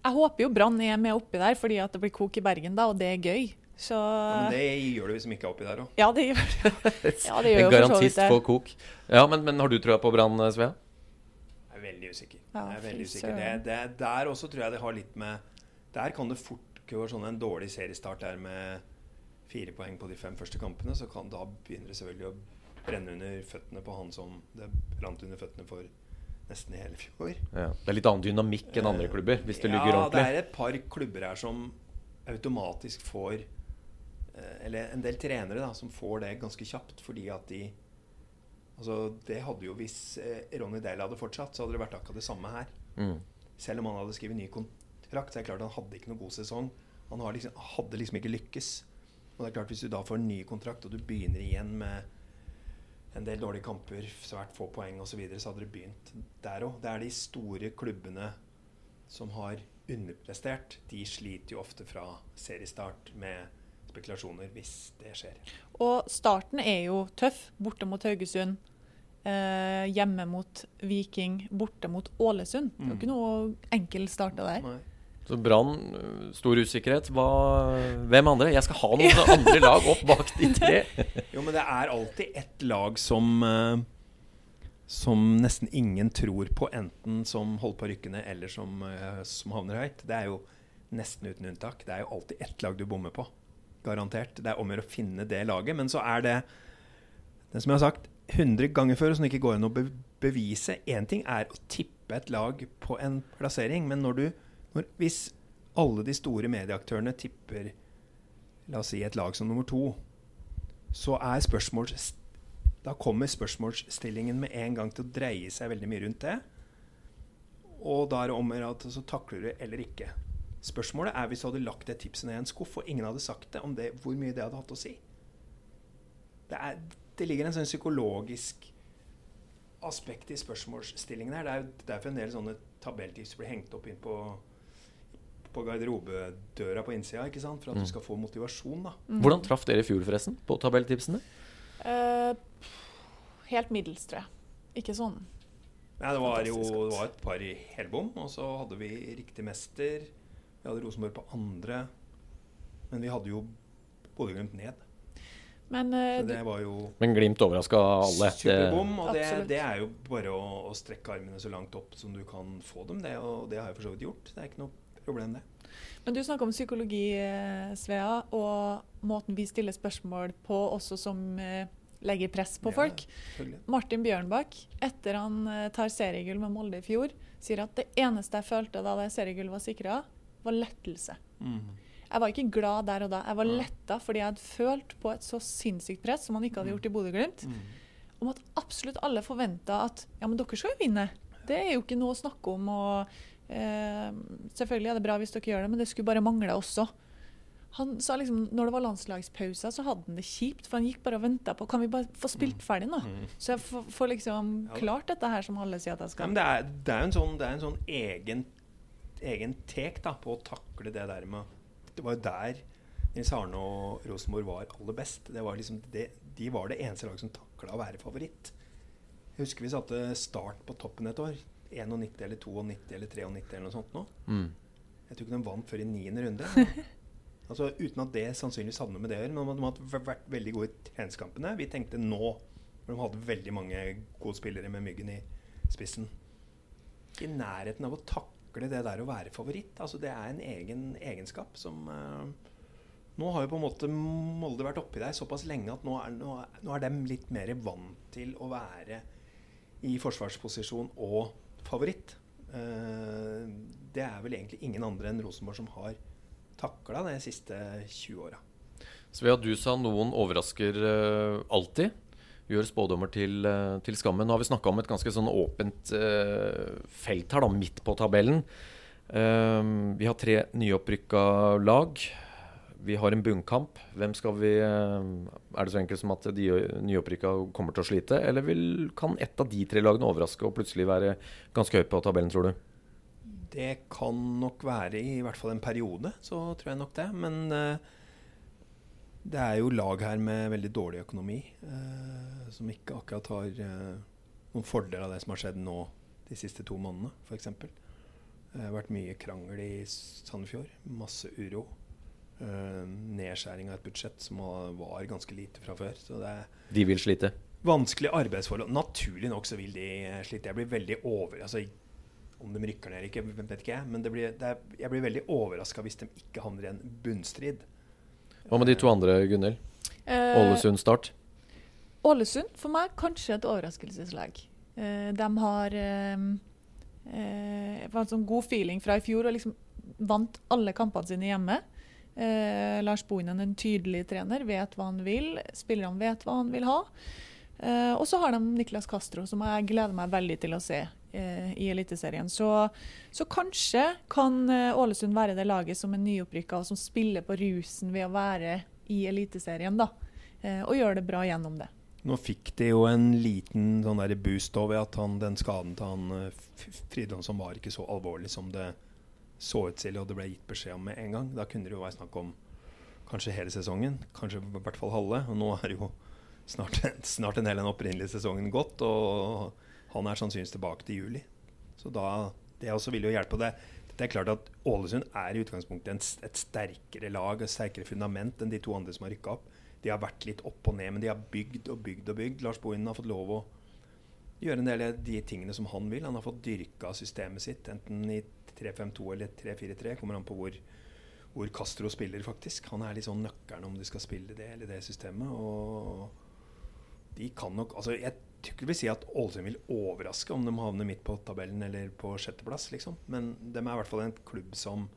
Jeg håper jo Brann er med oppi der, fordi at det blir kok i Bergen, da, og det er gøy. Så Ja, men det gjør du hvis de ikke er oppi der òg. Ja, det gjør ja, det. Gjør en garantist for kok. Ja, men, men har du trua på Brann, eh, Svea? Jeg er veldig usikker. Ja, jeg er veldig usikker. Det, det, der også tror jeg det har litt med Der kan det fort gå sånn en dårlig seriestart der med fire poeng på de fem første kampene. Så kan da begynner det selvfølgelig å brenne under føttene på han som det brant under føttene for nesten i hele fjor. Ja. Det er litt annen dynamikk enn andre klubber, hvis det ligger ja, det er et par klubber her som automatisk får eh, Eller en del trenere da, som får det ganske kjapt fordi at de Altså, det hadde jo Hvis eh, Ronny Dale hadde fortsatt, så hadde det vært akkurat det samme her. Mm. Selv om han hadde skrevet ny kontrakt, så er det klart han hadde ikke noen god sesong. Han har liksom, hadde liksom ikke lykkes. Og det er klart Hvis du da får en ny kontrakt, og du begynner igjen med en del dårlige kamper, svært få poeng osv., så, videre, så hadde det begynt der òg. Det er de store klubbene som har underprestert. De sliter jo ofte fra seriestart med spekulasjoner, hvis det skjer. Og starten er jo tøff. Borte mot Haugesund. Eh, hjemme mot Viking. Borte mot Ålesund. Det er jo ikke noe enkel start det der. Nei. Så Brann, øh, stor usikkerhet. Hva, hvem andre? Jeg skal ha noen andre lag opp bak de tre. Jo, men det er alltid ett lag som eh, Som nesten ingen tror på, enten som holder på å rykke ned, eller som, eh, som havner høyt. Det er jo nesten uten unntak. Det er jo alltid ett lag du bommer på. Garantert. Det er om å gjøre å finne det laget. Men så er det det som jeg har sagt 100 ganger før, som det ikke går an å be bevise. Én ting er å tippe et lag på en plassering, men når du når, Hvis alle de store medieaktørene tipper la oss si et lag som nummer to, så er spørsmål Da kommer spørsmålsstillingen med en gang til å dreie seg veldig mye rundt det. Og da er det om å gjøre at så takler du eller ikke. Spørsmålet er hvis du hadde lagt det tipset ned i en skuff, og ingen hadde sagt det, om det, hvor mye det hadde hatt å si. Det, er, det ligger en sånn psykologisk aspekt i spørsmålsstillingen her. Det er jo derfor en del sånne tabelltips blir hengt opp inn på, på garderobedøra på innsida, ikke sant? for at Mm. du skal få motivasjon. da. Hvordan traff dere i fjor, forresten? På tabelltipsene? Uh, helt middels, tror jeg. Ikke sånn. Nei, det var jo det var et par i helbom, og så hadde vi riktig mester. Vi hadde Rosenborg på andre. Men vi hadde jo Bodø-Glimt ned. Men uh, det var jo Men Glimt overraska alle. Superbom. Og det, det er jo bare å, å strekke armene så langt opp som du kan få dem. Det, og det har jeg for så vidt gjort. Det er ikke noe problem, det. men du snakker om psykologi, eh, Svea, og måten vi stiller spørsmål på også som eh, legger press på Ja, folk. Martin Bjørnbakk, etter han tar seriegull med Molde i fjor, sier at det eneste jeg følte da det seriegullet var sikra, var lettelse. Jeg var ikke glad der og da. Jeg var ja. letta fordi jeg hadde følt på et så sinnssykt press som han ikke hadde gjort i Bodø-Glimt, Mm. om at absolutt alle forventa at ja, men dere skal jo vinne. Det er jo ikke noe å snakke om. og eh, Selvfølgelig er det bra hvis dere gjør det, men det skulle bare mangle også. Han sa liksom, når det var landslagspause, så hadde han det kjipt, for han gikk bare og venta på Kan vi bare få spilt ferdig nå? Så jeg får, liksom Mm. Ja klart dette her som alle sier at jeg Ja, skal. men det er, det er en sånn, det er en sånn egen, egen tek da, på å takle det der med Det var jo der Nils Arne og Rosenborg var aller best. Det var liksom det, de var det eneste laget som takla å være favoritt. Jeg husker vi satte Start på toppen et år. 91 eller 92 eller 93 eller noe sånt nå. mm. Jeg tror ikke de vant før i niende runde. altså Uten at det sannsynligvis hadde noe med det å gjøre. Men de hadde vært veldig gode i treningskampene. Vi tenkte nå, for de hadde veldig mange gode spillere med Myggen i spissen. I nærheten av å takle det der å være favoritt. Altså Det er en egen egenskap som uh, Nå har jo på en måte Molde vært oppi der såpass lenge at nå er, nå, nå er de litt mer vant til å være i forsvarsposisjon og favoritt. Uh, det er vel egentlig ingen andre enn Rosenborg som har takla de siste 20 åra. Svea, du sa noen overrasker uh, alltid. Gjør spådommer til, uh, til, skammen. Nå har vi snakka om et ganske sånn åpent uh, felt her, da, midt på tabellen. vi har tre nyopprykka lag. Vi har en bunnkamp. Hvem skal vi Er det så enkelt som at de nyopprykka kommer til å slite? Eller vil, kan ett av de tre lagene overraske og plutselig være ganske høyt på tabellen, tror du? Det kan nok være i hvert fall en periode, så tror jeg nok det. Men uh, det er jo lag her med veldig dårlig økonomi, eh, som ikke akkurat har eh, noen fordel av det som har skjedd nå de siste to månedene, f.eks. Det har vært mye krangel i Sandefjord. Masse uro. nedskjæring av et budsjett som var ganske lite fra før. Så det er de vil slite? Vanskelig arbeidsforhold. Naturlig nok så vil de slite. Jeg blir veldig over... Altså, om de rykker ned eller ikke, vet ikke jeg. Men det blir, det er, jeg blir veldig overraska hvis de ikke havner i en bunnstrid. Hva med de to andre, Gunhild? Eh, Ålesund Start? Ålesund for meg kanskje et overraskelseslag. Eh, de har eh, eh, en sånn god feeling fra i fjor og liksom vant alle kampene sine hjemme. Eh, Lars Bohinen, en tydelig trener, vet hva han vil. Spillerne vet hva han vil ha. Eh, og så har de Niklas Castro, som jeg gleder meg veldig til å se i Eliteserien. Så, så, kanskje kan eh, Ålesund være det laget som er nyopprykka og som spiller på rusen ved å være i Eliteserien, da. Eh, og gjøre det bra gjennom det. Nå fikk de jo en liten sånn der boost ved at han, den skaden til han eh, Fridtjonsson var ikke så alvorlig som det så ut til og det ble gitt beskjed om med en gang. Da kunne det jo være snakk om kanskje hele sesongen, kanskje i hvert fall halve. Og nå er jo snart, snart en hel den opprinnelige sesongen gått. Og han er sannsynligvis tilbake til juli. Så da, det også vil jo hjelpe. Det, det er klart at Ålesund er i utgangspunktet en, et sterkere lag, et sterkere fundament enn de to andre som har rykka opp. De har vært litt opp og ned, men de har bygd og bygd og bygd. Lars Bohinen har fått lov å gjøre en del av de tingene som han vil. Han har fått dyrka systemet sitt, enten i 3-5-2 eller 3-4-3. Kommer an på hvor, hvor Castro spiller, faktisk. Han er litt sånn nøkkelen om de skal spille det eller det systemet. Og de kan nok altså Jeg tror ikke vil si at Ålesund vil overraske om de havner midt på tabellen eller på sjetteplass, liksom. Men de er i hvert fall en klubb som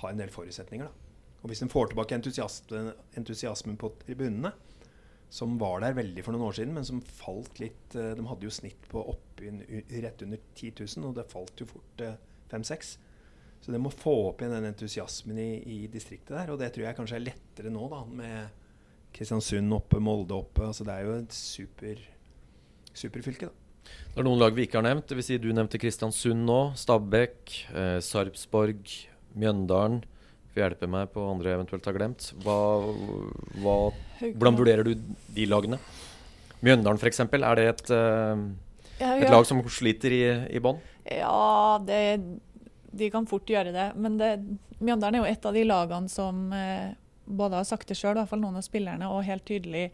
har en del forutsetninger. da. Og hvis de får tilbake entusiasmen, entusiasmen på tribunene, som var der veldig for noen år siden, men som falt litt eh, De hadde jo snitt på opp rett under 10 000, og det falt jo fort 5-6. Så de må få opp igjen den entusiasmen i, i, distriktet der, og det tror jeg kanskje er lettere nå, da, med Kristiansund oppe, Molde oppe. altså Det er jo et super, superfylke, da. Det er noen lag vi ikke har nevnt. Det vil si du nevnte Kristiansund nå. Stabæk, eh, Sarpsborg, Mjøndalen. Får hjelpe meg på andre jeg eventuelt har glemt. Hva, hva, hvordan vurderer du de lagene? Mjøndalen f.eks. Er det et, uh, et, lag som sliter i, i bånn? Ja, det, de kan fort gjøre det. Men det, Mjøndalen er jo et av de lagene som uh, både har sagt det sjøl, i hvert fall noen av spillerne, og helt tydelig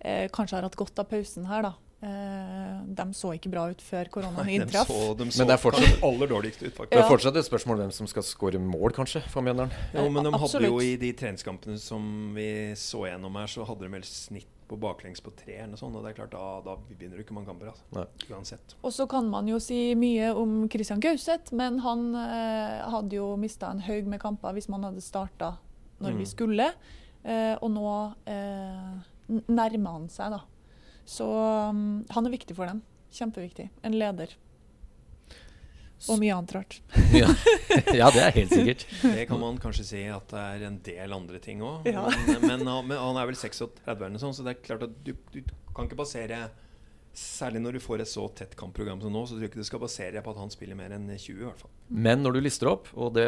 eh, kanskje har hatt godt av pausen her. da. Eh, de så ikke bra ut før koronaen inntraff. De Men det er fortsatt aller dårligst ut, faktisk. Det er fortsatt et spørsmål hvem som skal skåre mål, kanskje, for Mjøndalen. Jo, men de hadde jo i de treningskampene som vi så gjennom her, så hadde de vel snitt på baklengs på tre eller noe sånt. Og det er klart, da, da begynner du ikke mange kamper. Altså. Uansett. Og så kan man jo si mye om Christian Gauseth, men han eh, hadde jo mista en haug med kamper hvis man hadde starta når mm. vi skulle. Eh, og nå eh, nærmer han seg, da. Så um, han er viktig for dem. Kjempeviktig. En leder. Og mye annet rart. ja. ja. det er helt sikkert. Det kan man kanskje si at det er en del andre ting òg. Ja. Men, men, men, han er vel 36, eller sånn, så det er klart at du, du kan ikke basere Særlig når du får et så tett kampprogram som nå, så tror jeg ikke du skal basere deg på at han spiller mer enn 20. i hvert fall. Men når du lister opp, og det,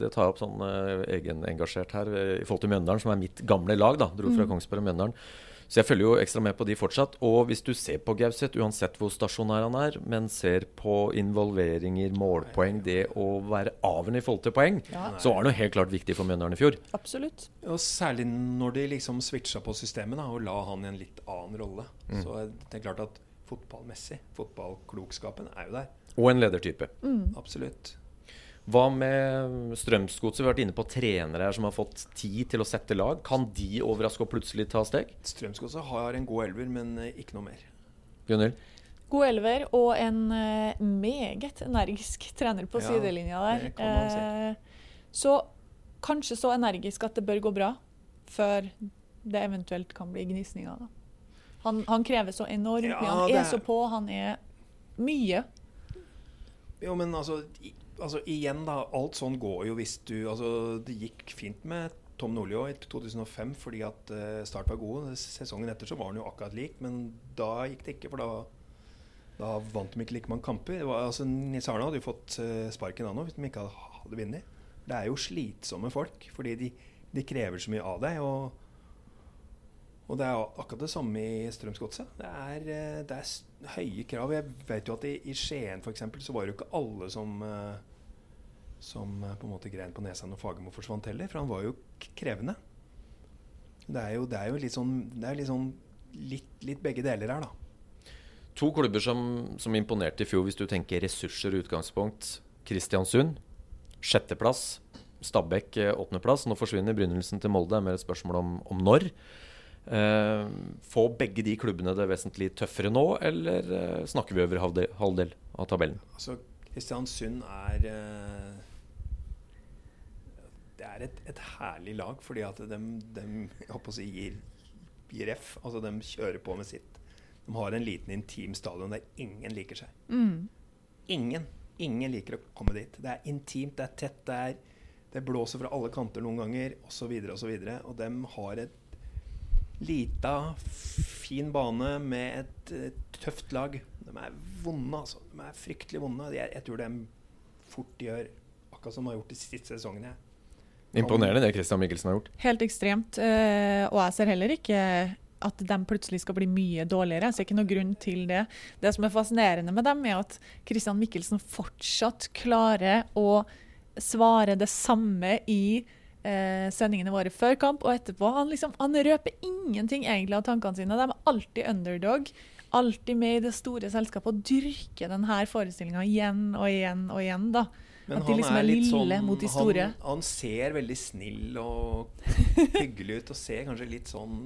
det tar jeg opp sånn uh, egenengasjert her i forhold til Mjøndalen, som er mitt gamle lag, da, dro fra mm. Kongsberg og Mjøndalen, Så jeg følger jo ekstra med på de fortsatt. Og hvis du ser på Gauseth, uansett hvor stasjonær han er, men ser på involveringer, målpoeng, det å være avgjørende i forhold til poeng, Ja. så var det noe helt klart viktig for Mjøndalen i fjor. Absolutt. Og særlig når de liksom switcha på systemet da, og la han i en litt annen rolle. Mm. Så det er klart at fotballmessig, fotballklokskapen er jo der. Og en ledertype. Absolutt. Hva med Strømsgodset? Vi har vært inne på trenere her som har fått tid til å sette lag. Kan de overraske og plutselig ta steg? Strømsgodset har en god elver, men eh, ikke noe mer. Gunnhild? God elver og en eh, meget energisk trener på Ja, sidelinja der. det kan man si. Eh, så kanskje så energisk at det bør gå bra, før det eventuelt kan bli gnisninger. Han, han krever så enormt Ja, mye. Han er er- så på, han er mye. Jo, men altså, altså igjen, da. Alt sånn går jo hvis du Altså, det gikk fint med Tom Nordli i 2005 fordi at eh, Start var god. Sesongen etter så var han jo akkurat lik, men da gikk det ikke, for da da vant de ikke like mange kamper. Var, altså, Nils Arne hadde jo fått eh, sparken da nå hvis de ikke hadde, vunnet. Det er jo slitsomme folk, fordi de, de krever så mye av deg. Og, og det er akkurat det samme i Strømsgodset. Det er, eh, det er høye krav. Jeg vet jo at i, i Skien eksempel, så var det jo ikke alle som eh, som eh, på en måte grein på nesa når Fagermo forsvant heller, for han var jo krevende. Det er jo, det er jo litt sånn litt sånn litt, litt begge deler her, da. To klubber som, som imponerte i fjor, hvis du tenker ressurser og utgangspunkt. Kristiansund, sjetteplass. Stabæk, eh, åttendeplass. Nå forsvinner begynnelsen til Molde. Mer et spørsmål om, om når. Eh, får begge de klubbene det vesentlig tøffere nå, eller eh, snakker vi over halvdel, halvdel av tabellen? Altså, Kristiansund er eh, Det er et, et herlig lag, fordi at de, jeg å si, gir, gir F. Altså, de kjører på med sitt. De har en liten, intim stadion der ingen liker seg. Mm. Ingen. Ingen liker å komme dit. Det er intimt, det er tett, det, er, det blåser fra alle kanter noen ganger, osv., osv. Og, og de har et lita, fin bane med et tøft lag. De er vonde, altså. De er fryktelig vonde. Jeg, jeg tror de fort gjør akkurat som de har gjort de siste sesongene. Imponerende det Christian Michelsen har gjort. Helt ekstremt. eh, og jeg ser heller ikke at de plutselig skal bli mye dårligere. Jeg ser ikke noe grunn til det. Det som er fascinerende med dem, er at Christian Michelsen fortsatt klarer å svare det samme i eh, sendingene våre før kamp og etterpå. Han, liksom, han røper ingenting egentlig av tankene sine. De er alltid underdog. Alltid med i det store selskapet og dyrker denne forestillinga igjen og igjen og igjen. da. Men At de liksom er lille mot de store. Han, han ser veldig snill og hyggelig ut og ser kanskje litt sånn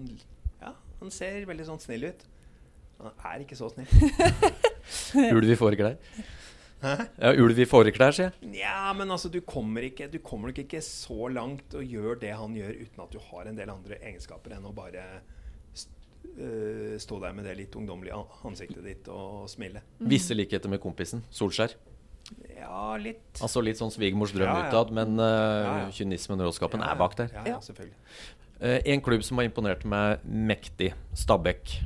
Ja, han ser veldig sånn snill ut. Han er ikke så snill. Ulv i fåreklær. Ja, ulv i fåreklær, sier jeg. Nja, men altså, du kommer, ikke, du kommer nok ikke så langt og gjør det han gjør, uten at du har en del andre egenskaper enn å bare øh, stå der med det litt ungdommelige ansiktet ditt og smile. Visse likheter med kompisen. Solskjær. Ja, litt. Altså litt sånn svigermors drøm Ja, ja. utad, men uh, Ja, ja. kynismen og råskapen Ja, er bak der. Ja, ja, selvfølgelig. Eh, en klubb som har imponert meg mektig, Stabæk.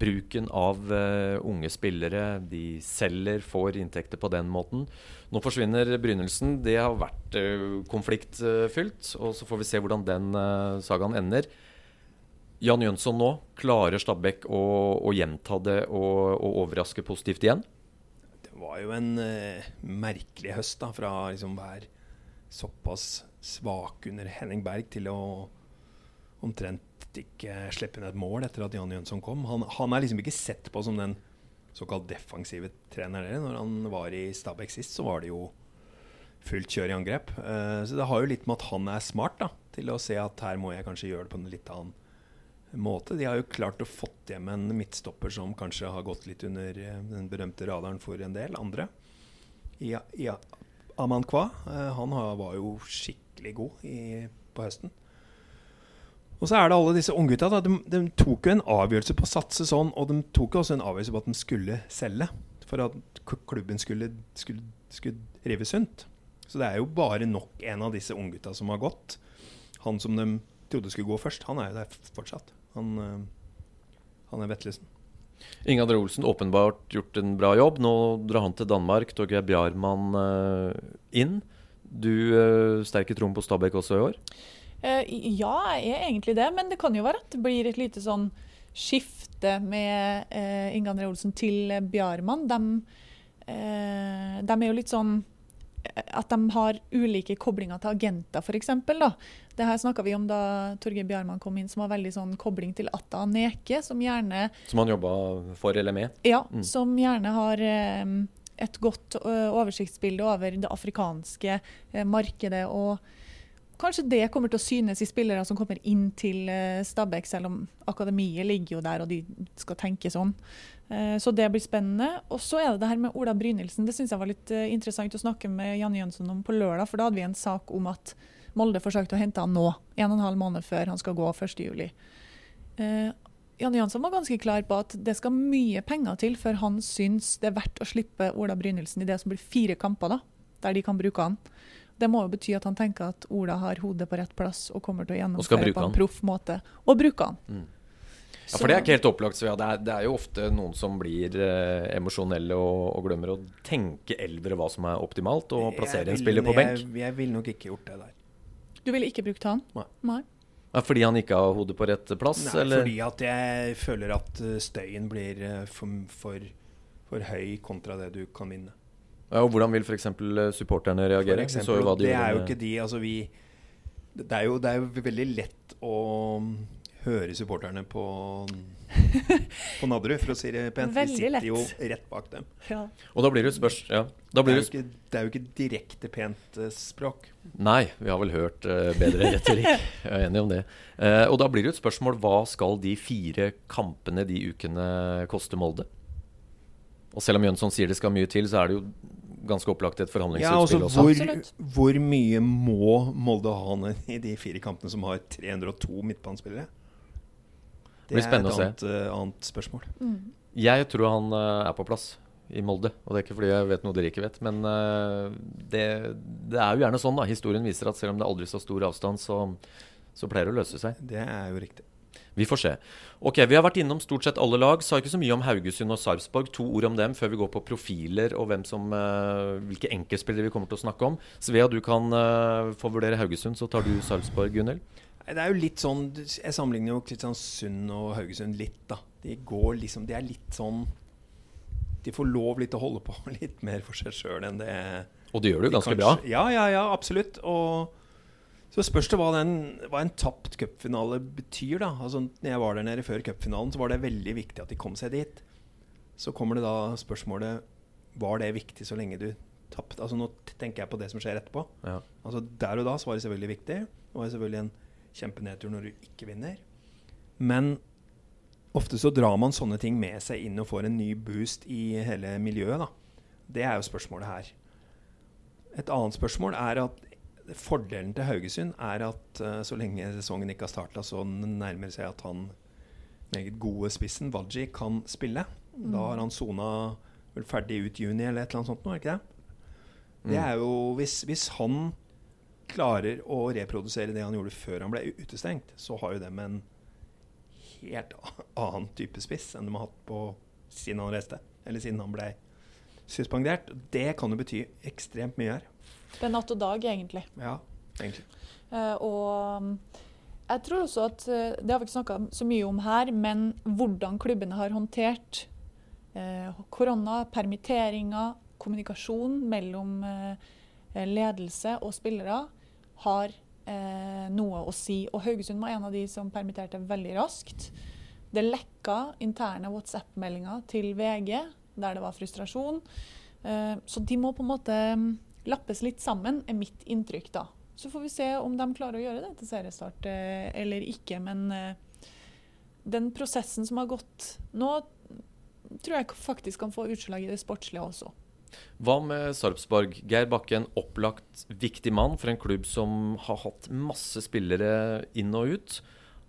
Bruken av eh, unge spillere. De selger, får inntekter på den måten. Nå forsvinner Brynelsen. Det har vært eh, konfliktfylt. og så får vi se hvordan den sagaen ender. Jan Jønsson nå, klarer Stabæk å, å gjenta det og, og overraske positivt igjen? Det var jo en uh, merkelig høst da, fra liksom være såpass svak under Henning Berg til å omtrent ikke slippe inn et mål etter at Jan Jønsson kom. Han, han er liksom ikke sett på som den såkalt defensive treneren. Når han var i Stabæk sist, så var det jo fullt kjør i angrep. Uh, så det har jo litt med at han er smart da, til å se at her må jeg kanskje gjøre det på en litt annen måte. De har jo klart å fått hjem en midtstopper som kanskje har gått litt under eh, den berømte radaren for en del andre. Ja, ja. Aman Kwa. uh, han var jo skikkelig god i, på høsten. Og så er det alle disse unggutta. De, de tok jo en avgjørelse på å satse sånn, og de tok jo også en avgjørelse på at de skulle selge. For at klubben skulle, skulle, skulle rive sunt. Så det er jo bare nok en av disse unggutta som har gått. Han som de trodde skulle gå først, han er jo der fortsatt. Han, eh, han er Vetlesen. Inge André Olsen åpenbart gjort en bra jobb. Nå drar han til Danmark. Torgeir Bjarmann eh, inn. Du uh, sterk i troen på Stabæk også i år? Eh, ja, jeg er egentlig det, men det kan jo være at det blir et lite sånn skifte med eh, Inge André Olsen til Bjarmann, de, eh, de er jo litt sånn eh, at de har ulike koblinger til agenter, f.eks. Det her snakka vi om da Torgeir Bjarmann kom inn, som har veldig sånn kobling til Atta Neke, som gjerne Som han jobba for eller med? Ja, Mm. som gjerne har eh, et godt oversiktsbilde over det afrikanske eh, markedet. og Kanskje det kommer til å synes i spillere som kommer inn til eh, Stabæk, selv om akademiet ligger jo der og de skal tenke sånn. Eh, Så det blir spennende. Og så er det det her med Ola Brynildsen. Det syns jeg var litt eh, interessant å snakke med Janne Jønsson om på lørdag, for da hadde vi en sak om at Molde forsøkte å hente han nå, en og en halv måned før han skal gå 1.7. Eh, Janne Jansson var ganske klar på at det skal mye penger til før han syns det er verdt å slippe Ola Brynildsen i det som blir fire kamper, da, der de kan bruke han. Det må jo bety at han tenker at Ola har hodet på rett plass og kommer til å gjennomføre på en proff måte. Og bruke han. Mm. Ja, for det er ikke helt opplagt. Så ja, det, er, det er jo ofte noen som blir eh, emosjonelle og, og glemmer å tenke eldre hva som er optimalt, og plassere vil, en spiller på benk. Jeg, jeg ville nok ikke gjort det der. Du ville ikke brukt han? Nei. Ja, fordi han ikke har hodet på rett plass, Nei, eller? fordi at jeg føler at eh, støyen blir eh, for, for, for høy kontra det du kan vinne. Ja, og hvordan vil f.eks. supporterne reagere? Eksempel, så jo hva de det er jo ikke de Altså, vi Det er jo, det er jo veldig lett å høre supporterne på på Nadderud, for å si det pent. Veldig Vi sitter jo rett bak dem. Ja. Og da blir det spørs... Ja, da Det er, jo ikke, det er jo ikke direkte pent eh, språk. Nei, vi har vel hørt eh, bedre retorikk. Jeg er enig om det. Eh, og da blir det jo et spørsmål hva skal de fire kampene de ukene koste Molde? Og selv om Jønsson sier det skal mye til, så er det jo ganske opplagt et Ja, altså, forhandlingsutspill også. hvor, hvor mye må Molde ha ned i de fire kampene som har 302 midtbanespillere? Det blir spennende er å se. et annet, eh, annet spørsmål. Mm. Jeg tror han eh, er på plass i Molde. Og det er ikke fordi jeg vet noe dere ikke vet, men eh, det, det er jo gjerne sånn, da. Historien viser at selv om det er aldri så stor avstand, så, så pleier det å løse seg. Det er jo riktig. Vi får se. Ok, Vi har vært innom stort sett alle lag. Sa ikke så mye om Haugesund og Sarpsborg. To ord om dem før vi går på profiler og hvem som, eh, hvilke enkeltspillere vi kommer til å snakke om. Svea, du kan eh, få vurdere Haugesund, så tar du Sarpsborg, Gunhild. Det er jo litt sånn Jeg sammenligner jo Kristiansund og Haugesund litt, da. De går liksom De er litt sånn De får lov litt å holde på litt mer for seg sjøl enn det Og det gjør du de ganske kanskje- bra. Ja, ja, ja, absolutt. Og så spørs det hva, den, hva en tapt cupfinale betyr, da. Altså, når jeg var der nede før cupfinalen, så var det veldig viktig at de kom seg dit. Så kommer det da spørsmålet Var det viktig så lenge du tapte? Altså, nå tenker jeg på det som skjer etterpå. Ja. Altså Der og da så var det selvfølgelig viktig. Det var selvfølgelig en kjempenedtur når du ikke vinner. Men ofte så drar man sånne ting med seg inn og får en ny boost i hele miljøet. da. Det er jo spørsmålet her. Et annet spørsmål er at fordelen til Haugesund er at uh, så lenge sesongen ikke har starta, så nærmer det seg at han meget gode spissen, Waji, kan spille. Da har han sona vel ferdig ut juni eller et eller annet sånt nå, er ikke det? Det Mm. er jo hvis, hvis han klarer å reprodusere det han gjorde før han ble utestengt, så har jo dem en helt annen type spiss enn de har hatt på siden han reiste. Eller siden han ble suspendert. Det kan jo bety ekstremt mye her. Det er natt og dag, egentlig. Ja, egentlig. Uh, og mm, jeg tror også at eh, Det har vi ikke snakka så mye om her, men hvordan klubbene har håndtert uh, korona, permitteringer, kommunikasjon mellom uh, ledelse og spillere, har noe å si. Og Haugesund var en av de som permitterte veldig raskt. Det lekka interne WhatsApp-meldinger til VG der det var frustrasjon. Så de må på en måte mm, lappes litt sammen, er mitt inntrykk da. Så får vi se om de klarer å gjøre det til seriestart eh, eller ikke. Men eh, den prosessen som har gått nå, tror jeg faktisk kan få utslag i det sportslige også. Hva med Sarpsborg? Geir Bakke, en opplagt viktig mann for en klubb som har hatt masse spillere inn og ut,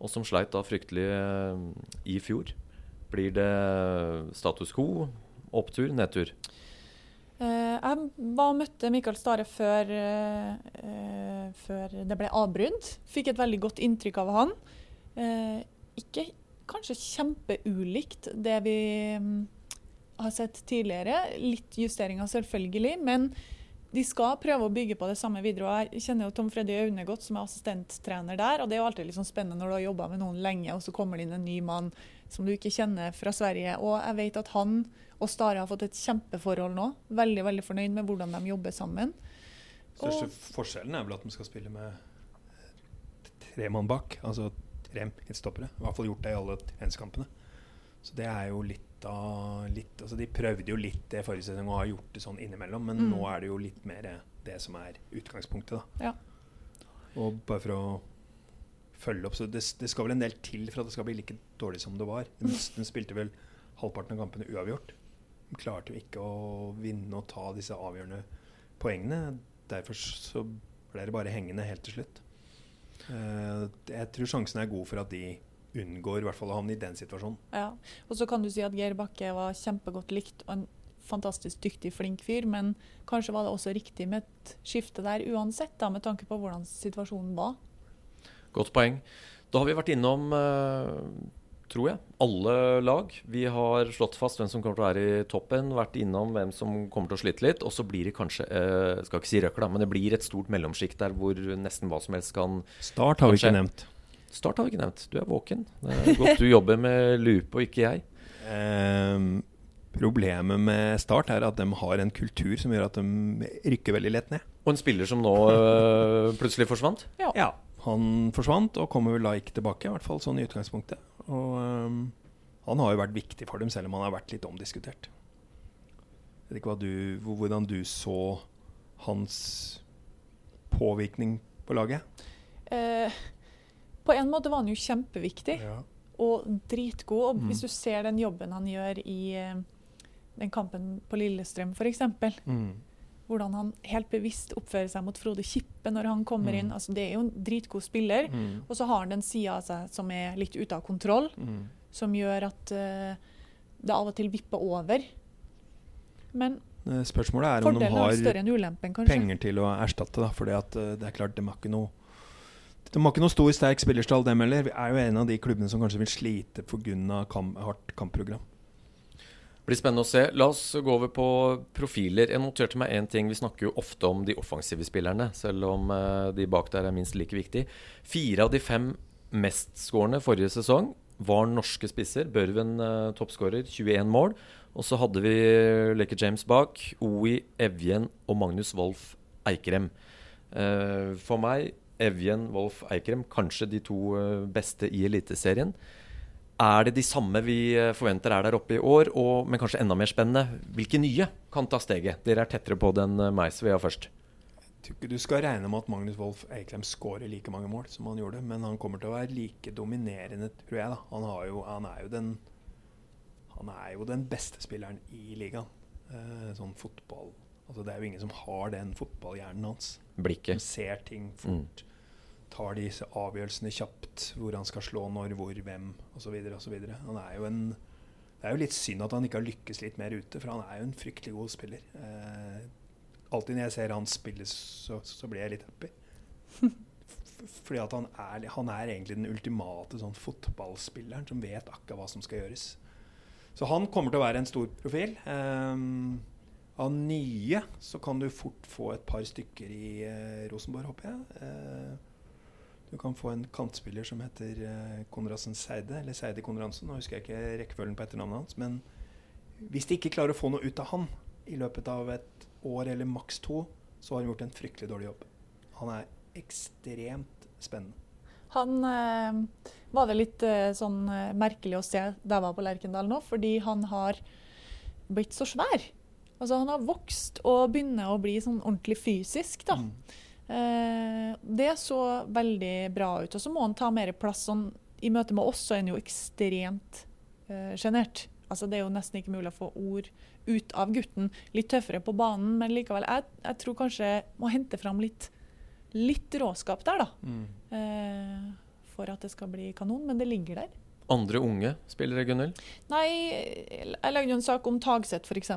og som sleit da fryktelig eh, i fjor. Blir det status quo, opptur, nedtur? Eh, jeg var og møtte Mikael Stare før, eh, før det ble avbrudd. Fikk et veldig godt inntrykk av han. Eh, ikke kanskje kjempeulikt det vi mm, har sett tidligere. Litt justeringer selvfølgelig, men de skal prøve å bygge på det samme videre. Jeg kjenner jo Tom Freddy Aune godt, som er assistenttrener der. og Det er jo alltid sånn spennende når du har jobba med noen lenge, og så kommer det inn en ny mann som du ikke kjenner fra Sverige. Og jeg vet at han og Stare har fått et kjempeforhold nå. Veldig veldig fornøyd med hvordan de jobber sammen. Største forskjellen er vel at de skal spille med tre mann bak. Altså tre midtstoppere. I hvert fall gjort det i alle treningskampene. Så det er jo litt av litt, altså De prøvde jo litt det forrige sesong og har gjort det sånn innimellom, men Mm. nå er det jo litt mer det som er utgangspunktet. da. Ja. Og bare for å følge opp, så det, det skal vel en del til for at det skal bli like dårlig som det var. Den, de spilte vel halvparten av kampene uavgjort. Klarte jo ikke å vinne og ta disse avgjørende poengene. Derfor så ble det bare hengende helt til slutt. Uh, jeg tror sjansen er god for at de unngår i hvert fall å havne i den situasjonen. Ja. Og så kan du si at Geir Bakke var kjempegodt likt og en fantastisk dyktig, flink fyr, men kanskje var det også riktig med et skifte der uansett, da, med tanke på hvordan situasjonen var. Godt poeng. Da har vi vært innom, eh, tror jeg, alle lag. Vi har slått fast hvem som kommer til å være i toppen, vært innom hvem som kommer til å slite litt. Og så blir det kanskje, eh, skal ikke si røkla, men det blir et stort mellomsjikt der hvor nesten hva som helst kan Start har vi ikke nevnt. Start har vi ikke nevnt. Du er våken. Det er godt du jobber med lupe og ikke jeg. Um, problemet med Start er at de har en kultur som gjør at de rykker veldig lett ned. Og en spiller som nå eh, plutselig forsvant. Ja. Ja, han forsvant og kommer vel da ikke tilbake, i hvert fall sånn i utgangspunktet. Og um, han har jo vært viktig for dem, selv om han har vært litt omdiskutert. Jeg vet ikke du, hvordan du så hans påvirkning på laget? Eh, på en måte var han jo kjempeviktig og dritgod. Og Mm. hvis du ser den jobben han gjør i eh, den kampen på Lillestrøm f.eks., Mm. Hvordan han helt bevisst oppfører seg mot Frode Kippe når han kommer Mm. inn. Altså, det er jo en dritgod spiller. Mm. Og så har han den sida av seg som er litt ute av kontroll, Mm. som gjør at uh, det av og til vipper over. Men Eh, Spørsmålet er om de har ulempen, penger til å erstatte. For det er klart, de har ikke noe de har ikke noe stor, sterk spillerstall, dem heller. Vi er jo en av de klubbene som kanskje vil slite pga. Kamp, hardt kampprogram. Blir spennende å se. La oss gå over på profiler. Jeg noterte meg én ting. Vi snakker jo ofte om de offensive spillerne, selv om eh, de bak der er minst like viktig. Fire av de fem mestskårende forrige sesong var norske spisser. Børven uh, toppskårer, 21 mål. Og så hadde vi Leke James bak. OI, Evjen og Magnus Wolff Eikrem. Eh, for meg, Evjen, Wolff Eikrem, kanskje de to beste i Eliteserien. Er det de samme vi eh, forventer er der oppe i år, og, men kanskje enda mer spennende? Hvilke nye kan ta steget? Dere er tettere på den enn meg, så vi har først. Jeg tror ikke du skal regne med at Magnus Wolff Eikrem skårer like mange mål som han gjorde, men han kommer til å være like dominerende, tror jeg. da. Han, har jo, han, er, jo den, han er jo den beste spilleren i ligaen. Eh, sånn fotball Altså Det er jo ingen som har den fotballhjernen hans. Som Blikket. ser ting fort. Tar disse avgjørelsene kjapt. Hvor han skal slå når, hvor, hvem osv. osv. Han er jo en Det er jo litt synd at han ikke har lykkes litt mer ute, for han er jo en fryktelig god spiller. Eh, alltid når jeg ser han spille, så, så blir jeg litt happy. Fordi at han er, han er egentlig den ultimate sånn fotballspilleren som vet akkurat hva som skal gjøres. Så han kommer til å være en stor profil. Um, av nye så kan du fort få et par stykker i uh, Rosenborg, håper jeg. Eh, du kan få en kantspiller som heter eh, Konradsen Seide, eller Seide Konradsen. Nå husker jeg ikke rekkefølgen på etternavnet hans. Men hvis de ikke klarer å få noe ut av han i løpet av et år eller maks to, så har han gjort en fryktelig dårlig jobb. Han er ekstremt spennende. Han eh, var det litt eh, sånn merkelig å se da jeg var på Lerkendal nå, fordi han har blitt så svær. Altså Han har vokst og begynner å bli sånn ordentlig fysisk. da. Eh, det så veldig bra ut. Og så må han ta mer plass. Sånn, I møte med oss så er han jo ekstremt eh, sjenert. Altså, det er jo nesten ikke mulig å få ord ut av gutten. Litt tøffere på banen, men likevel. Jeg, jeg tror kanskje jeg må hente fram litt, litt råskap der, da. Eh, for at det skal bli kanon. Men det ligger der. Andre unge spillere, Gunhild? Nei, jeg lagde jo en sak om Tagseth, f.eks.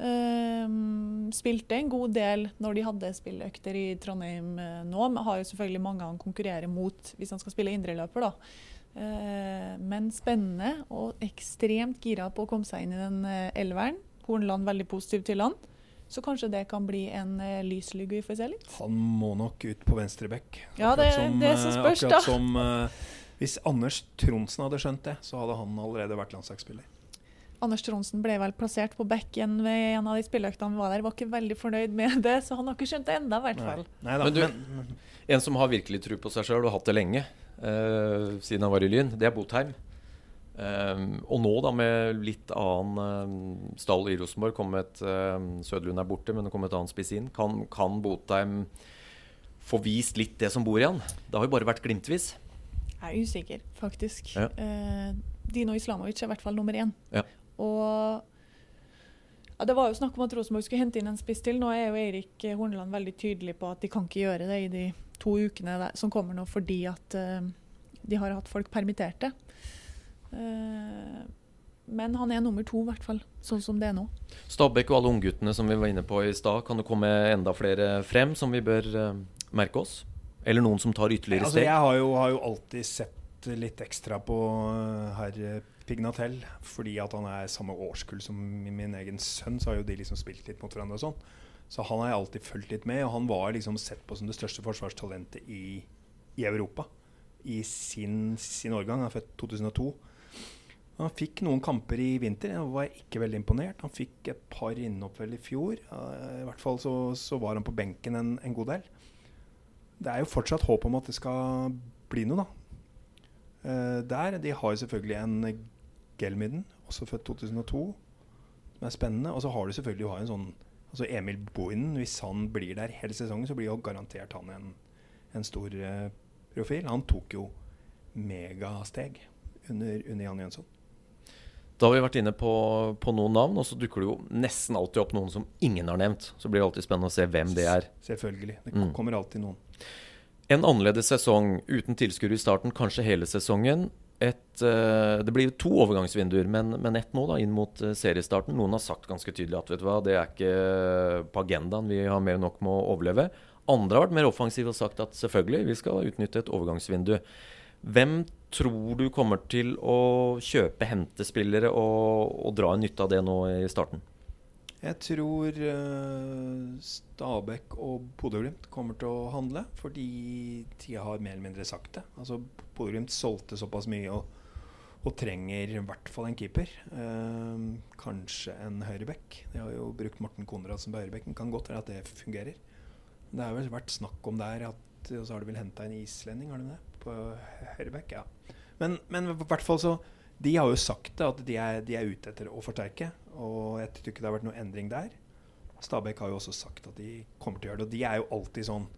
Um, spilte en god del når de hadde spilløkter i Trondheim eh, nå. Men har jo selvfølgelig mange han konkurrerer mot hvis han skal spille indreløper, da. Eh, men spennende og ekstremt gira på å komme seg inn i den uh, elveren. Hornland veldig positiv til han. Så kanskje det kan bli en uh, lyslugge vi får se litt. Han må nok ut på venstre bekk. Ja, det, det som spørs, da. som uh, Hvis Anders Tronsen hadde skjønt det, så hadde han allerede vært landslagsspiller. Anders Tronsen ble vel plassert på bekken ved en av de spilleøktene vi var der. Var ikke veldig fornøyd med det, så han har ikke skjønt det enda, i hvert fall. Nei, da, Men du- men, En som har virkelig tro på seg sjøl og hatt det lenge, uh, siden han var i Lyn, det er Botheim. Um, og nå, da, med litt annen um, stall i Rosenborg, kom et uh, Søderlund er borte, men det kom et annet spiss inn. Kan, kan Botheim få vist litt det som bor i han? Det har jo bare vært glimtvis. Jeg er usikker, faktisk. Ja. Uh, Dino Islamovic er i hvert fall nummer én. Ja. Og ja, Det var jo snakk om at Rosenborg skulle hente inn en spiss til. Nå er jo Eirik Horneland veldig tydelig på at de kan ikke gjøre det i de to ukene der, som kommer nå, fordi at uh, de har hatt folk permitterte. Uh, men han er nummer to, i hvert fall, sånn som det er nå. Stabæk og alle ungguttene som vi var inne på i stad, kan det komme enda flere frem som vi bør uh, merke oss? Eller noen som tar ytterligere altså, steg? jeg har jo, har jo alltid sett litt ekstra på uh, herr Pignatell, fordi at han er samme årskull som min, egen sønn, så har jo de liksom spilt litt mot hverandre og sånn. Så han har jeg alltid fulgt litt med, og han var liksom sett på som det største forsvarstalentet i, i Europa i sin, sin årgang. Han er født 2002. Han fikk noen kamper i vinter. Jeg var ikke veldig imponert. Han fikk et par innhopp i fjor. I hvert fall så, så var han på benken en, en god del. Det er jo fortsatt håp om at det skal bli noe, da. Eh, der, De har jo selvfølgelig en Gelmiden, også født 2002, som er spennende. Og så har du selvfølgelig du har en sånn altså Emil Boinen. Hvis han blir der hele sesongen, så blir jo garantert han en, en stor uh, profil. Han tok jo megasteg under, under Jan Jønsson. Da har vi vært inne på, på noen navn, og så dukker det jo nesten alltid opp noen som ingen har nevnt. Så blir det alltid spennende å se hvem det er. Selvfølgelig. Det Mm. kommer alltid noen. En annerledes sesong uten tilskuere i starten, kanskje hele sesongen. Et, eh, det blir to overgangsvinduer, men, men ett nå, da, inn mot eh, seriestarten. Noen har sagt ganske tydelig at vet du hva, det er ikke på agendaen, vi har mer enn nok med å overleve. Andre har vært mer offensive og sagt at selvfølgelig, vi skal utnytte et overgangsvindu. Hvem tror du kommer til å kjøpe, hente spillere og, og dra nytte av det nå i starten? Jeg tror uh, Stabæk og Bodø-Glimt kommer til å handle, fordi de har mer eller mindre sagt det. Altså Bodø-Glimt solgte såpass mye og, og trenger i hvert fall en keeper. Eh, kanskje en høyrebekk. De har jo brukt Morten Konradsen på høyrebekken. Kan godt være at det fungerer. Det har vel vært snakk om der at Og så har de vel henta en islending, har de det? På høyrebekk, ja. Men, men hvert fall så De har jo sagt det, at de er, de er ute etter å forsterke. Og jeg tror ikke det har vært noen endring der. Stabæk har jo også sagt at de kommer til å gjøre det. Og de er jo alltid sånn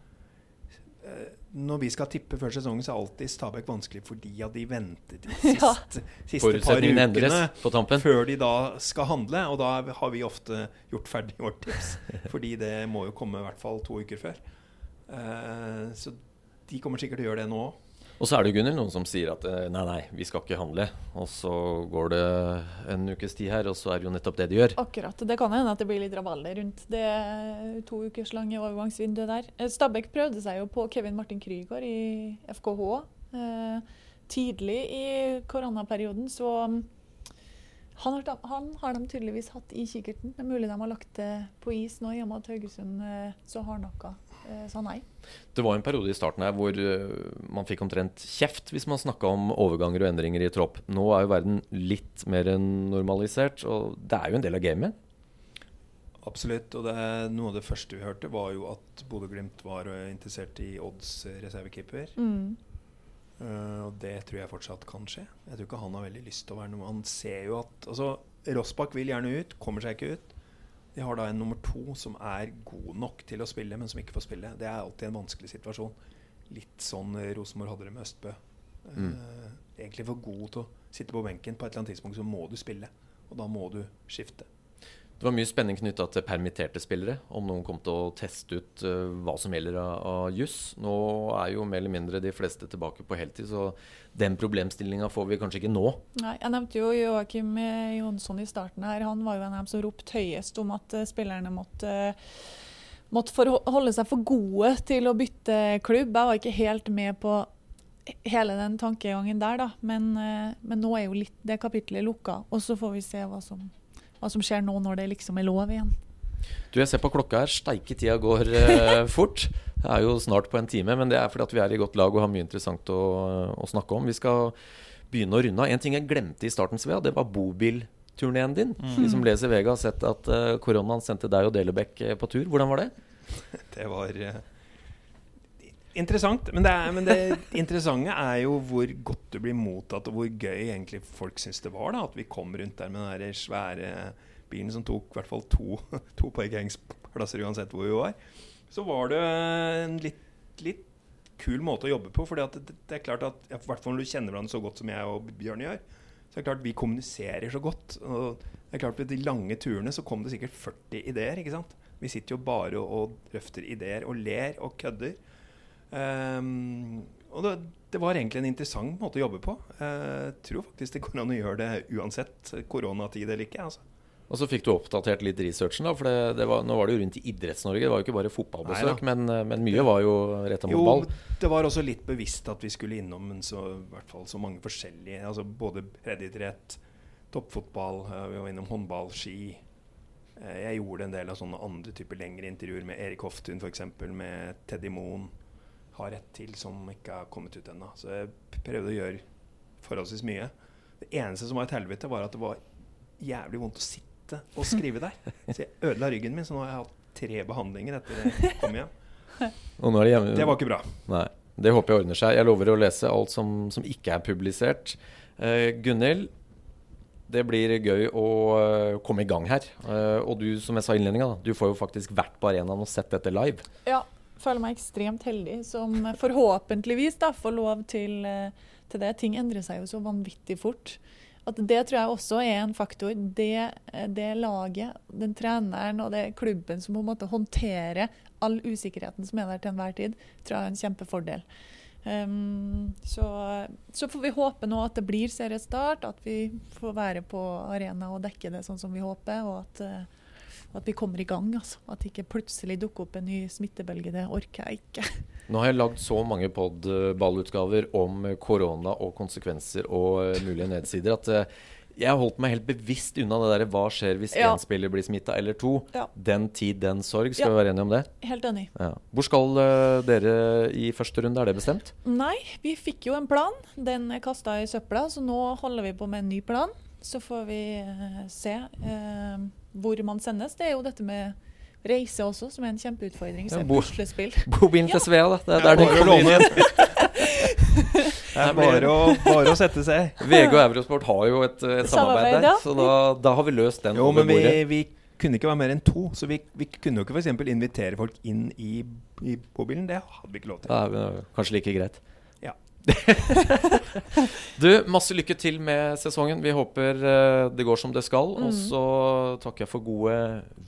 eh, Når vi skal tippe før sesongen, så er alltid Stabæk vanskelig fordi at de venter til Ja. siste, siste par ukene på tampen. før de da skal handle. Og da har vi ofte gjort ferdig vårt tips. Fordi det må jo komme i hvert fall to uker før. Eh, så de kommer sikkert til å gjøre det nå òg. Og så er det Gunnel, noen som sier at eh, nei, nei, vi skal ikke handle. Og så går det en ukes tid her, og så er det jo nettopp det de gjør. Akkurat. Det kan hende at det blir litt rabalder rundt det to ukers lange overgangsvinduet der. Eh, Stabæk prøvde seg jo på Kevin Martin Krygård i FKH eh, tidlig i koronaperioden, så mm, han har, han har de tydeligvis hatt i kikkerten. Det er mulig de har lagt det på is nå, i og med at Haugesund eh, så hardnakka eh, sa nei. Det var en periode i starten her hvor eh, man fikk omtrent kjeft hvis man snakka om overganger og endringer i tropp. Nå er jo verden litt mer enn normalisert, og det er jo en del av gamet. Absolutt. Og det, er- noe av det første vi hørte, var jo at Bodø-Glimt var eh, interessert i Odds eh, reservekeeper. Mm. Uh, og det tror jeg fortsatt kan skje. Jeg tror ikke han har veldig lyst til å være noe Han ser jo at Altså, Rossbakk vil gjerne ut, kommer seg ikke ut. De har da en nummer to som er god nok til å spille, men som ikke får spille. Det er alltid en vanskelig situasjon. Litt sånn eh, Rosenborg hadde det med Østbø. Mm. Uh, egentlig for god til å sitte på benken. På et eller annet tidspunkt så må du spille, og da må du skifte. Det var mye spenning knytta til permitterte spillere, om noen kom til å teste ut uh, hva som gjelder av, av juss. Nå er jo mer eller mindre de fleste tilbake på heltid, så den problemstillinga får vi kanskje ikke nå. Nei, jeg nevnte jo Joakim eh, Jonsson i starten her. Han var jo en av dem som ropte høyest om at uh, spillerne måtte, måtte holde seg for gode til å bytte klubb. Jeg var ikke helt med på hele den tankegangen der, da. Men, men nå er jo litt det kapitlet lukka. Og så får vi se hva som, hva som skjer nå når det liksom er lov igjen. Du, jeg ser på klokka her. Steike tida går eh, fort. Det er jo snart på en time, men det er fordi at vi er i godt lag og har mye interessant å, å snakke om. Vi skal begynne å runde av. En ting jeg glemte i starten, Svea, det var bobilturneen din. De som leser VG, har sett at eh, koronaen sendte deg og Delebekk eh, på tur. Hvordan var det? Det var eh, interessant. Men det, er, men det interessante er jo hvor godt du blir mottatt, og hvor gøy egentlig folk syns det var. da At vi kom rundt der med den svære bilen som tok i hvert fall to, to parkeringsplasser uansett hvor vi var. Så var det en litt, litt kul måte å jobbe på. For det, det, er klart at i hvert fall når du kjenner hverandre så godt som jeg og Bjørn gjør, så er det klart vi kommuniserer så godt. Og det er klart På de lange turene så kom det sikkert 40 ideer. ikke sant? Vi sitter jo bare og, og drøfter ideer og ler og kødder. Um, og det, det, var egentlig en interessant måte å jobbe på. Jeg uh, tror faktisk det går an å gjøre det uansett koronatid eller ikke. altså. Og så fikk du oppdatert litt researchen, da. For det, det var, nå var det jo rundt i Idretts-Norge. Det var jo ikke bare fotballbesøk, men, eh, men, mye var jo retta mot ball. Jo, det var også litt bevisst at vi skulle innom så, i hvert fall så mange forskjellige altså Både breddeidrett, toppfotball, eh, vi var innom håndball, ski. Jeg gjorde en del av sånne andre typer lengre intervjuer med Erik Hoftun f.eks., med Teddy Moen har et til som ikke har kommet ut ennå. Så jeg prøvde å gjøre forholdsvis mye. Det eneste som var et helvete, var at det var jævlig vondt å sitte og skrive der. Så jeg ødela ryggen min, så nå har jeg hatt tre behandlinger etter jeg kom hjem. Det, det, var ikke bra. Nei. Det håper jeg ordner seg. Jeg lover å lese alt som, som ikke er publisert. Uh, Gunhild, det blir gøy å uh, komme i gang her. Uh, og du, som jeg sa i innledninga, du får jo faktisk vært på arenaen og sett dette live. Ja, føler meg ekstremt heldig som forhåpentligvis da, får lov til, eh, til, det. Ting endrer seg jo så vanvittig fort. At Det tror jeg også er en faktor. Det, det laget, den treneren og det klubben som på en måte håndterer all usikkerheten som er der til enhver tid, tror jeg er en kjempefordel. Um, så, så, får vi håpe nå at det blir seriestart, at vi får være på arena og dekke det sånn som vi håper. og at uh, at vi kommer i gang. Altså. At ikke plutselig dukker opp en ny smittebølge. Det orker jeg ikke. Nå har jeg lagd så mange podballutgaver om korona og konsekvenser og eh, mulige nedsider at uh, jeg har holdt meg helt bevisst unna det der hva skjer hvis én ja. spiller blir smitta, eller to. Ja. Den tid, den sorg. Skal ja. vi være enige om det? Helt enig. Hvor skal uh, dere i første runde? Er det bestemt? Nei, vi fikk jo en plan. Den er kasta i søpla, så nå holder vi på med en ny plan. Så får vi se. Uh, hvor man sendes. Det er jo dette med reise også, som er en kjempeutfordring. Så ja, bo, puslespill. Bobilen til Svea, da. Det er der den kommer inn. det er bare å, bare å, sette seg. VG og Eurosport har jo et, et samarbeid, der, så da, da, har vi løst den. Jo, men vi, vi, kunne ikke være mer enn to, så vi, vi kunne jo ikke f.eks. invitere folk inn i, i bobilen. Det hadde vi ikke lov til. Ja, kanskje like greit. du, masse lykke til med sesongen. Vi håper uh, det går som det skal. Mm. Og så takker jeg for gode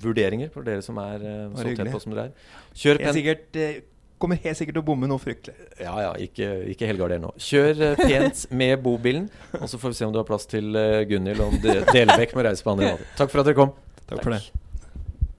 vurderinger for dere som er uh, så tett på som dere er. Kjør pen... Sikkert, uh, kommer helt sikkert til å bomme noe fryktelig. Ja, ja, ikke, ikke helgarder nå. Kjør pent med bobilen, og så får vi se om du har plass til Gunhild og Delebekk med reise på andre måter. Takk for at dere kom. Takk for det.